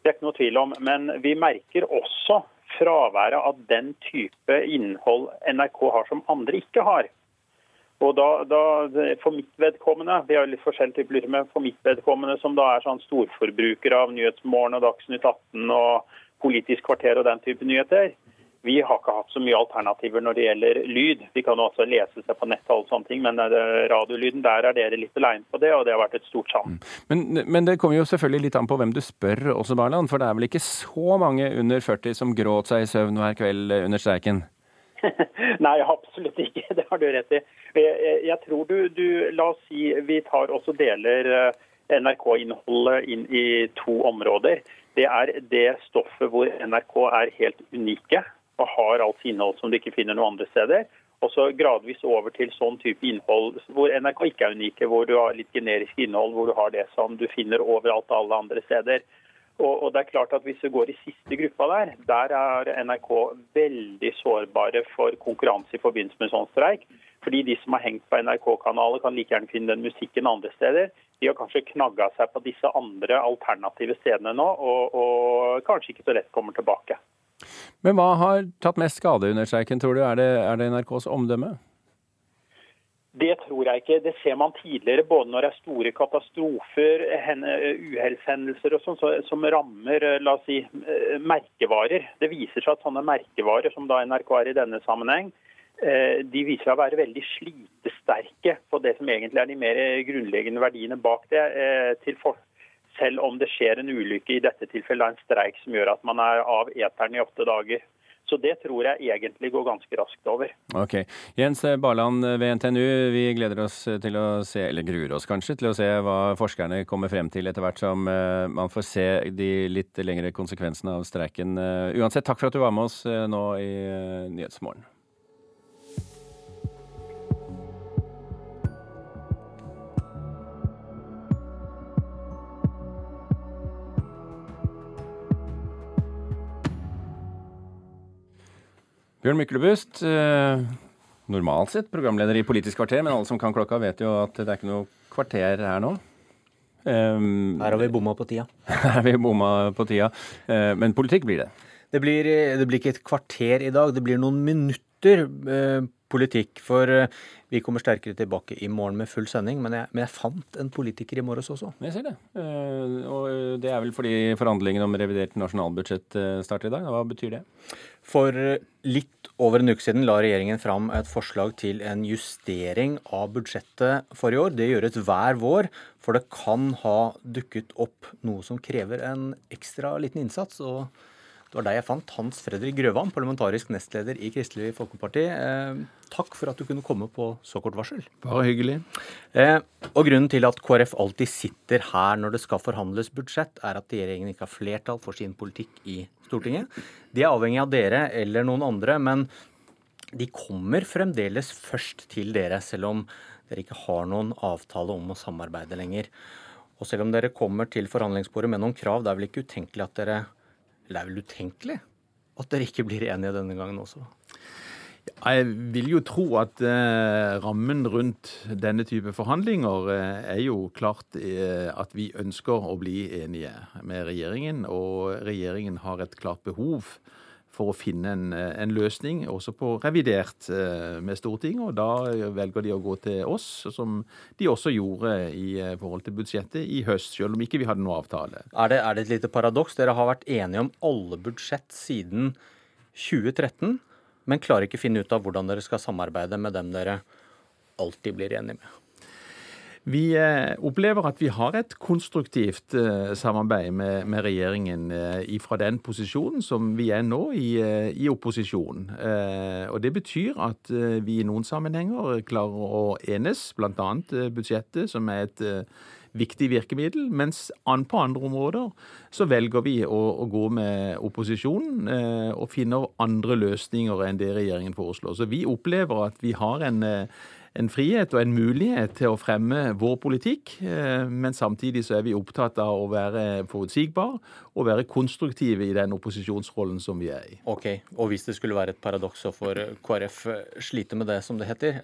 Det er ikke noe tvil om. Men vi merker også fraværet av den type innhold NRK har som andre ikke har. Og da, da, For mitt vedkommende, vi har litt forskjellige typer med, for mitt vedkommende som da er sånn storforbruker av Nyhetsmorgen og Dagsnytt 18 og Politisk kvarter og den type nyheter, vi har ikke hatt så mye alternativer når det gjelder lyd. Vi kan jo også lese seg på nett og sånne ting, men eh, radiolyden, der er dere litt alene på det, og det har vært et stort savn. Men, men det kommer jo selvfølgelig litt an på hvem du spør også, Barland. For det er vel ikke så mange under 40 som gråt seg i søvn hver kveld under streiken? Nei, absolutt ikke. Det har du rett i. Jeg, jeg tror du, du La oss si vi tar også deler eh, NRK-innholdet inn i to områder. Det er det stoffet hvor NRK er helt unike og har alt innhold som du ikke finner noen andre steder. Og så gradvis over til sånn type innhold hvor NRK ikke er unike, hvor du har litt generisk innhold, hvor du har det som du finner overalt alle andre steder. Og, og det er klart at Hvis du går i siste gruppa der, der er NRK veldig sårbare for konkurranse i forbindelse med sånn streik. Fordi de som har hengt på NRK-kanaler, kan like gjerne finne den musikken andre steder. De har kanskje knagga seg på disse andre alternative stedene nå, og, og kanskje ikke så lett kommer tilbake. Men hva har tatt mest skade under streiken, tror du? Er det, er det NRKs omdømme? Det tror jeg ikke. Det ser man tidligere, både når det er store katastrofer, uhellshendelser og sånn, som rammer la oss si, merkevarer. Det viser seg at sånne merkevarer, som da NRK er i denne sammenheng, de viser seg å være veldig slitesterke på det som egentlig er de mer grunnleggende verdiene bak det. til for selv om det skjer en ulykke, i dette tilfellet en streik som gjør at man er av eteren i åtte dager. Så det tror jeg egentlig går ganske raskt over. Ok. Jens Barland ved NTNU, vi gleder oss til å se, eller gruer oss kanskje, til å se hva forskerne kommer frem til etter hvert som man får se de litt lengre konsekvensene av streiken. Uansett, takk for at du var med oss nå i Nyhetsmorgen. Bjørn Myklebust, eh, normalt sett programleder i Politisk kvarter, men alle som kan klokka vet jo at det er ikke noe kvarter her nå. Um, her har vi bomma på tida. Her har vi bomma på tida. Uh, men politikk blir det? Det blir, det blir, ikke et kvarter i dag, det blir noen minutter uh, politikk. For uh, vi kommer sterkere tilbake i morgen med full sending, men jeg, men jeg fant en politiker i morges også. Jeg ser det. og det er vel fordi forhandlingene om revidert nasjonalbudsjett starter i dag. Hva betyr det? For litt over en uke siden la regjeringen fram et forslag til en justering av budsjettet for i år. Det gjøres hver vår, for det kan ha dukket opp noe som krever en ekstra liten innsats. og det var deg jeg fant. Hans Fredrik Grøvan, parlamentarisk nestleder i Kristelig Folkeparti. Eh, takk for at du kunne komme på så kort varsel. Bare hyggelig. Eh, og Grunnen til at KrF alltid sitter her når det skal forhandles budsjett, er at regjeringen ikke har flertall for sin politikk i Stortinget. De er avhengig av dere eller noen andre, men de kommer fremdeles først til dere, selv om dere ikke har noen avtale om å samarbeide lenger. Og selv om dere kommer til forhandlingsbordet med noen krav, det er vel ikke utenkelig at dere det er vel utenkelig at dere ikke blir enige denne gangen også? Jeg vil jo tro at eh, rammen rundt denne type forhandlinger eh, er jo klart eh, at vi ønsker å bli enige med regjeringen. Og regjeringen har et klart behov for å finne en, eh, en løsning, også på revidert eh, med Stortinget. Og da velger de å gå til oss, som de også gjorde i eh, forhold til budsjettet i høst, selv om ikke vi hadde noe avtale. Er det, er det et lite paradoks? Dere har vært enige om alle budsjett siden 2013 men klarer ikke finne ut av hvordan dere skal samarbeide med dem dere alltid blir enige med. Vi eh, opplever at vi har et konstruktivt eh, samarbeid med, med regjeringen eh, fra den posisjonen som vi er nå, i, i opposisjon. Og Det betyr at vi i noen sammenhenger klarer å enes, bl.a. budsjettet, som er et viktig virkemiddel. Mens på andre områder så velger vi å, å gå med opposisjonen eh, og finner andre løsninger enn det regjeringen foreslår. Så vi opplever at vi har en, eh, en frihet og en mulighet til å fremme vår politikk, eh, men samtidig så er vi opptatt av å være forutsigbar og være konstruktive i den opposisjonsrollen som vi er i. Ok, Og hvis det skulle være et paradoks, så får KrF slite med det, som det heter.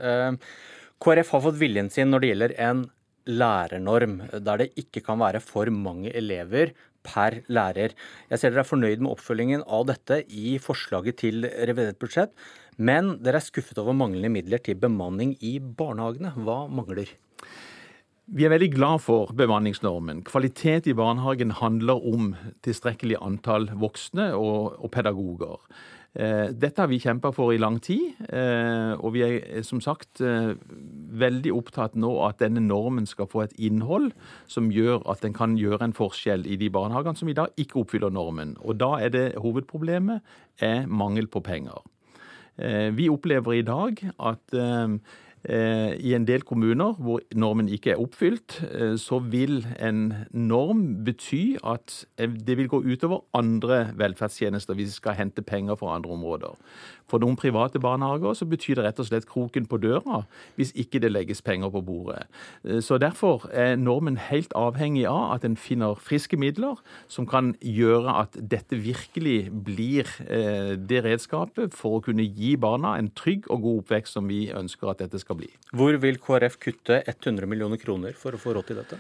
KrF har fått viljen sin når det gjelder en lærernorm, der det ikke kan være for mange elever per lærer. Jeg ser dere er fornøyd med oppfølgingen av dette i forslaget til revidert budsjett, men dere er skuffet over manglende midler til bemanning i barnehagene. Hva mangler? Vi er veldig glad for bemanningsnormen. Kvalitet i barnehagen handler om tilstrekkelig antall voksne og, og pedagoger. Eh, dette har vi kjempa for i lang tid, eh, og vi er eh, som sagt veldig opptatt nå at denne normen skal få et innhold som gjør at den kan gjøre en forskjell i de barnehagene som i dag ikke oppfyller normen. Og da er det hovedproblemet er mangel på penger. Vi opplever i dag at Eh, I en del kommuner hvor normen ikke er oppfylt, eh, så vil en norm bety at det vil gå utover andre velferdstjenester hvis vi skal hente penger fra andre områder. For noen private barnehager så betyr det rett og slett kroken på døra hvis ikke det legges penger på bordet. Eh, så Derfor er normen helt avhengig av at en finner friske midler som kan gjøre at dette virkelig blir det redskapet for å kunne gi barna en trygg og god oppvekst som vi ønsker at dette skal bli. Hvor vil KrF kutte 100 millioner kroner for å få råd til dette?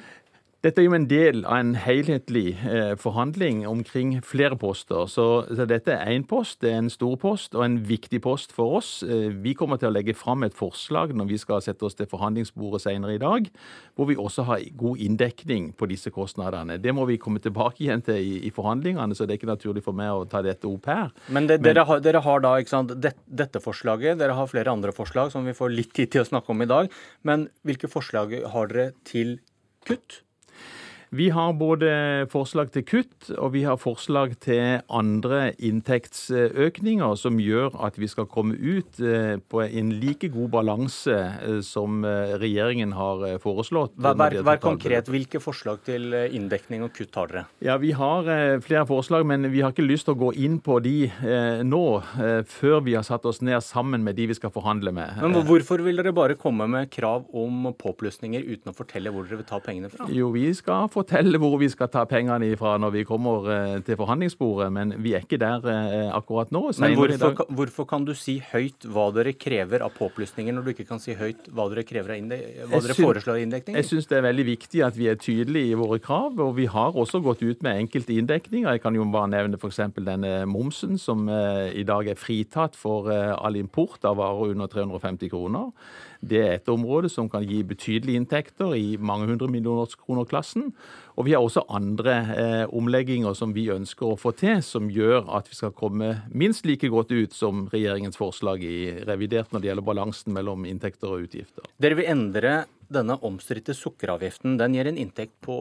Dette er jo en del av en helhetlig eh, forhandling omkring flere poster. Så, så dette er én post, det er en stor post og en viktig post for oss. Eh, vi kommer til å legge fram et forslag når vi skal sette oss til forhandlingsbordet senere i dag, hvor vi også har god inndekning på disse kostnadene. Det må vi komme tilbake igjen til i, i forhandlingene, så det er ikke naturlig for meg å ta dette opp her. Men, det, Men dere, har, dere, har, da sant, det, dette forslaget, dere har flere andre forslag som vi får litt tid til å snakke om i dag. Men hvilke forslag har dere til kutt? Vi har både forslag til kutt og vi har forslag til andre inntektsøkninger som gjør at vi skal komme ut eh, på en like god balanse eh, som eh, regjeringen har foreslått. Vær, vær konkret. Hvilke forslag til inndekning og kutt har dere? Ja, Vi har flere forslag, men vi har ikke lyst til å gå inn på de nå, før vi har satt oss ned sammen med de vi skal forhandle med. Men Hvorfor vil dere bare komme med krav om påplussinger uten å fortelle hvor dere vil ta pengene fra? Jo, vi skal fortelle hvor vi skal ta pengene ifra når vi kommer eh, til forhandlingsbordet, men vi er ikke der eh, akkurat nå. Men hvorfor, hvorfor, kan du si høyt hva dere krever av påplussinger, når du ikke kan si høyt hva dere, krever av hva dere foreslår av inndekning? Jeg syns det er veldig viktig at vi er tydelige i våre krav, og vi har også gått ut med enkelte inndekninger. Jeg kan jo bare nevne f.eks. denne momsen, som eh, i dag er fritatt for all import av varer under 350 kroner. Det er et område som kan gi betydelige inntekter i mange hundre millioner kroner-klassen. Og vi har også andre eh, omlegginger som vi ønsker å få til, som gjør at vi skal komme minst like godt ut som regjeringens forslag i revidert når det gjelder balansen mellom inntekter og utgifter. Dere vil endre denne omstridte sukkeravgiften den gir en inntekt på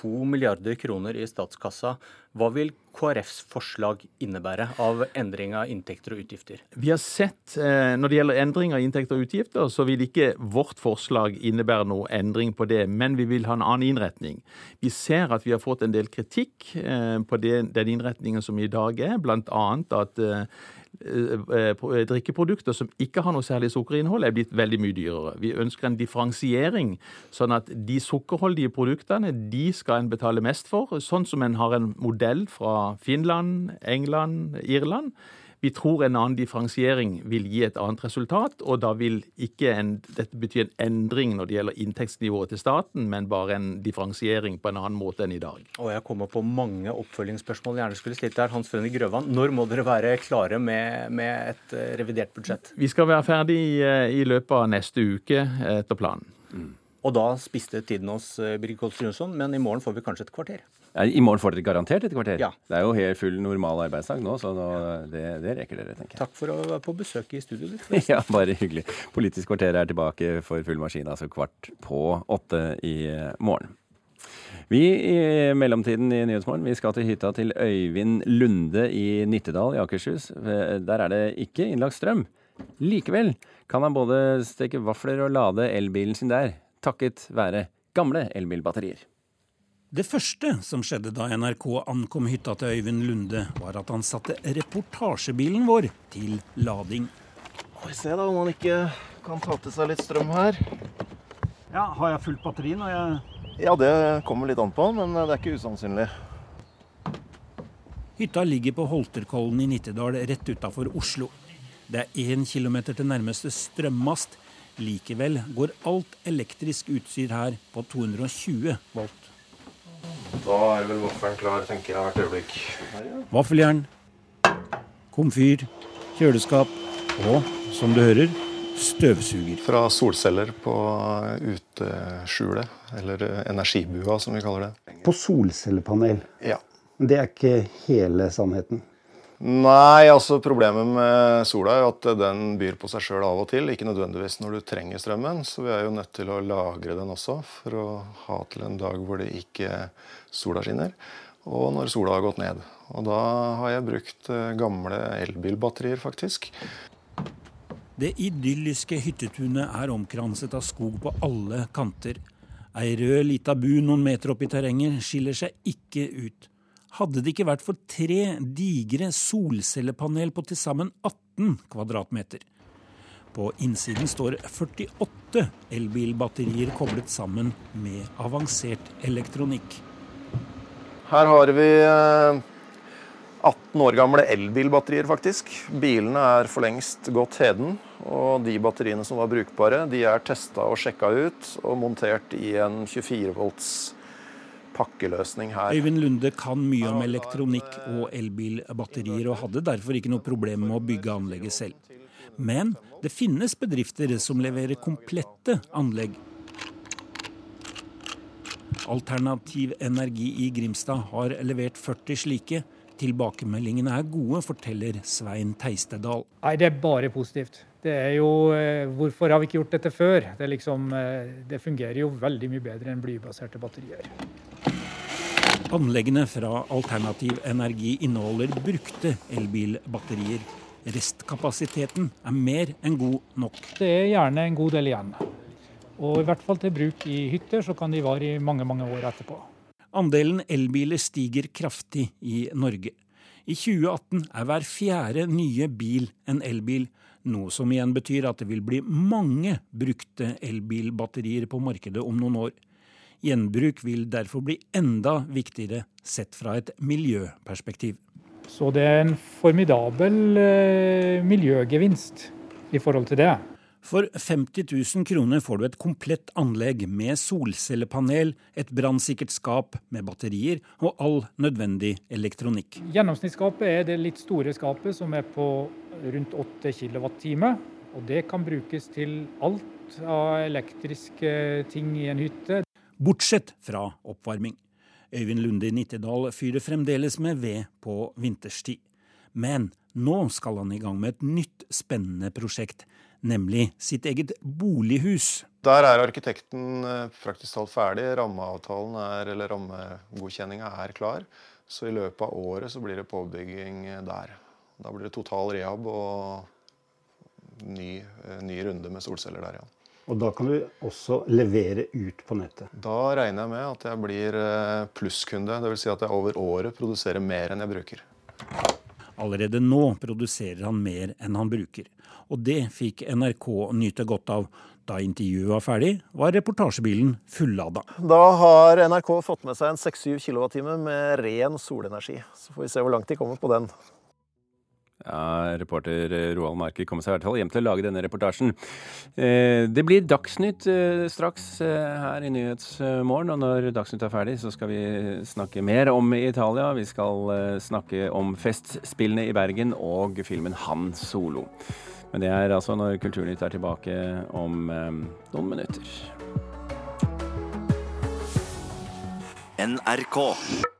2 milliarder kroner i statskassa. Hva vil KrFs forslag innebære av endring av inntekter og utgifter? Vi har sett, eh, Når det gjelder endring av inntekter og utgifter, så vil ikke vårt forslag innebære noe endring på det, men vi vil ha en annen innretning. Vi ser at vi har fått en del kritikk eh, på den innretningen som i dag er, bl.a. at eh, drikkeprodukter som ikke har noe særlig sukkerinnhold, er blitt veldig mye dyrere. Vi ønsker en differensiering, sånn at de sukkerholdige produktene de skal en betale mest for, sånn som en har en modell fra Finland, England, Irland. Vi tror en annen differensiering vil gi et annet resultat, og da vil ikke en, dette bety en endring når det gjelder inntektsnivået til staten, men bare en differensiering på en annen måte enn i dag. Og jeg kommer på mange oppfølgingsspørsmål jeg gjerne skulle stilt der. Hans Fredrik Grøvan, når må dere være klare med, med, et eh, revidert budsjett? Vi skal være ferdig i, eh, i løpet av neste uke etter planen. Mm. Og da spiste tiden oss, eh, Birgit Kolstad Jonsson, men i morgen får vi kanskje et kvarter? I morgen får dere garantert et kvarter. Ja. Det er jo helt full normal arbeidsdag nå, så nå, det, det, rekker dere, tenker jeg. Takk for å være på besøk i studio ditt. ja, bare hyggelig. Politisk kvarter er tilbake for full maskin, altså kvart på åtte i morgen. Vi i mellomtiden i Nyhetsmorgen vi skal til hytta til Øyvind Lunde i Nittedal i Akershus. Der er det ikke innlagt strøm. Likevel kan han både steke vafler og lade elbilen sin der, takket være gamle elbilbatterier. Det første som skjedde da NRK ankom hytta til Øyvind Lunde, var at han satte reportasjebilen vår til lading. Får vi se da om han ikke kan ta til seg litt strøm her. Ja, Har jeg fullt batteri når jeg Ja, det kommer litt an på, men det er ikke usannsynlig. Hytta ligger på Holterkollen i Nittedal, rett utafor Oslo. Det er én kilometer til nærmeste strømmast. Likevel går alt elektrisk utstyr her på 220 volt. Da er vel vaffelen klar, tenker jeg hvert øyeblikk. Vaffeljern, komfyr, kjøleskap og, som du hører, støvsuger. Fra solceller på uteskjulet, eller energibua som vi kaller det. På solcellepanel? Ja. Det er ikke hele sannheten? Nei, altså problemet med sola er jo at den byr på seg sjøl av og til. Ikke nødvendigvis når du trenger strømmen, så vi er jo nødt til å lagre den også for å ha til en dag hvor det ikke sola skinner. Og når sola har gått ned. Og da har jeg brukt eh, gamle elbilbatterier, faktisk. Det idylliske hyttetunet er omkranset av skog på alle kanter. Ei rød lita bu noen meter opp i terrenget skiller seg ikke ut. Hadde det ikke vært for tre digre solcellepanel på til sammen 18 kvadratmeter. På innsiden står 48 elbilbatterier koblet sammen med avansert elektronikk. Her har vi 18 eh, år gamle elbilbatterier, faktisk. Bilene er for lengst gått heden. Og de batteriene som var brukbare, de er testa og sjekka ut og montert i en 24 volts pakkeløsning her. Øyvind Lunde kan mye om elektronikk og elbilbatterier, og hadde derfor ikke noe problem med å bygge anlegget selv. Men det finnes bedrifter som leverer komplette anlegg. Alternativ Energi i Grimstad har levert 40 slike. Tilbakemeldingene er gode, forteller Svein Teistedal. Nei, Det er bare positivt. Det er jo, eh, Hvorfor har vi ikke gjort dette før? Det, liksom, eh, det fungerer jo veldig mye bedre enn blybaserte batterier. Anleggene fra Alternativ Energi inneholder brukte elbilbatterier. Restkapasiteten er mer enn god nok. Det er gjerne en god del igjen. Og i hvert fall til bruk i hytter, så kan de vare i mange, mange år etterpå. Andelen elbiler stiger kraftig i Norge. I 2018 er hver fjerde nye bil en elbil, noe som igjen betyr at det vil bli mange brukte elbilbatterier på markedet om noen år. Gjenbruk vil derfor bli enda viktigere sett fra et miljøperspektiv. Så det er en formidabel eh, miljøgevinst i forhold til det. For 50 000 kroner får du et komplett anlegg med solcellepanel, et brannsikkert skap med batterier og all nødvendig elektronikk. Gjennomsnittsskapet er det litt store skapet som er på rundt 8 kWt. Og det kan brukes til alt av elektriske ting i en hytte bortsett fra oppvarming. Øyvind Lunde i Nittedal fyrer fremdeles med ved på vinterstid. Men nå skal han i gang med et nytt spennende prosjekt, nemlig sitt eget bolighus. Der er arkitekten eh, praktisk talt ferdig. Rammeavtalen er, eller rammegodkjenninga er klar. Så i løpet av året så blir det påbygging der. Da blir det total rehab og ny, eh, ny runde med solceller der, ja. Og da kan du også levere ut på nettet? Da regner jeg med at jeg blir eh, plusskunde. Dvs. Si at jeg over året produserer mer enn jeg bruker. Allerede nå produserer han mer enn han bruker. Og det fikk NRK nyte godt av. Da intervjuet var ferdig, var reportasjebilen fullada. Da har NRK fått med seg en 6-7 kWt med ren solenergi. Så får vi se hvor langt de kommer på den. Ja, Reporter Roald Marker kommer seg i hvert fall hjem til å lage denne reportasjen. Eh, det blir Dagsnytt eh, straks eh, her i Nyhetsmorgen. Og når Dagsnytt er ferdig, så skal vi snakke mer om Italia. Vi skal snakke om Festspillene i Bergen og filmen Han Solo. Men det er altså når Kulturnytt er tilbake om eh, noen minutter. NRK.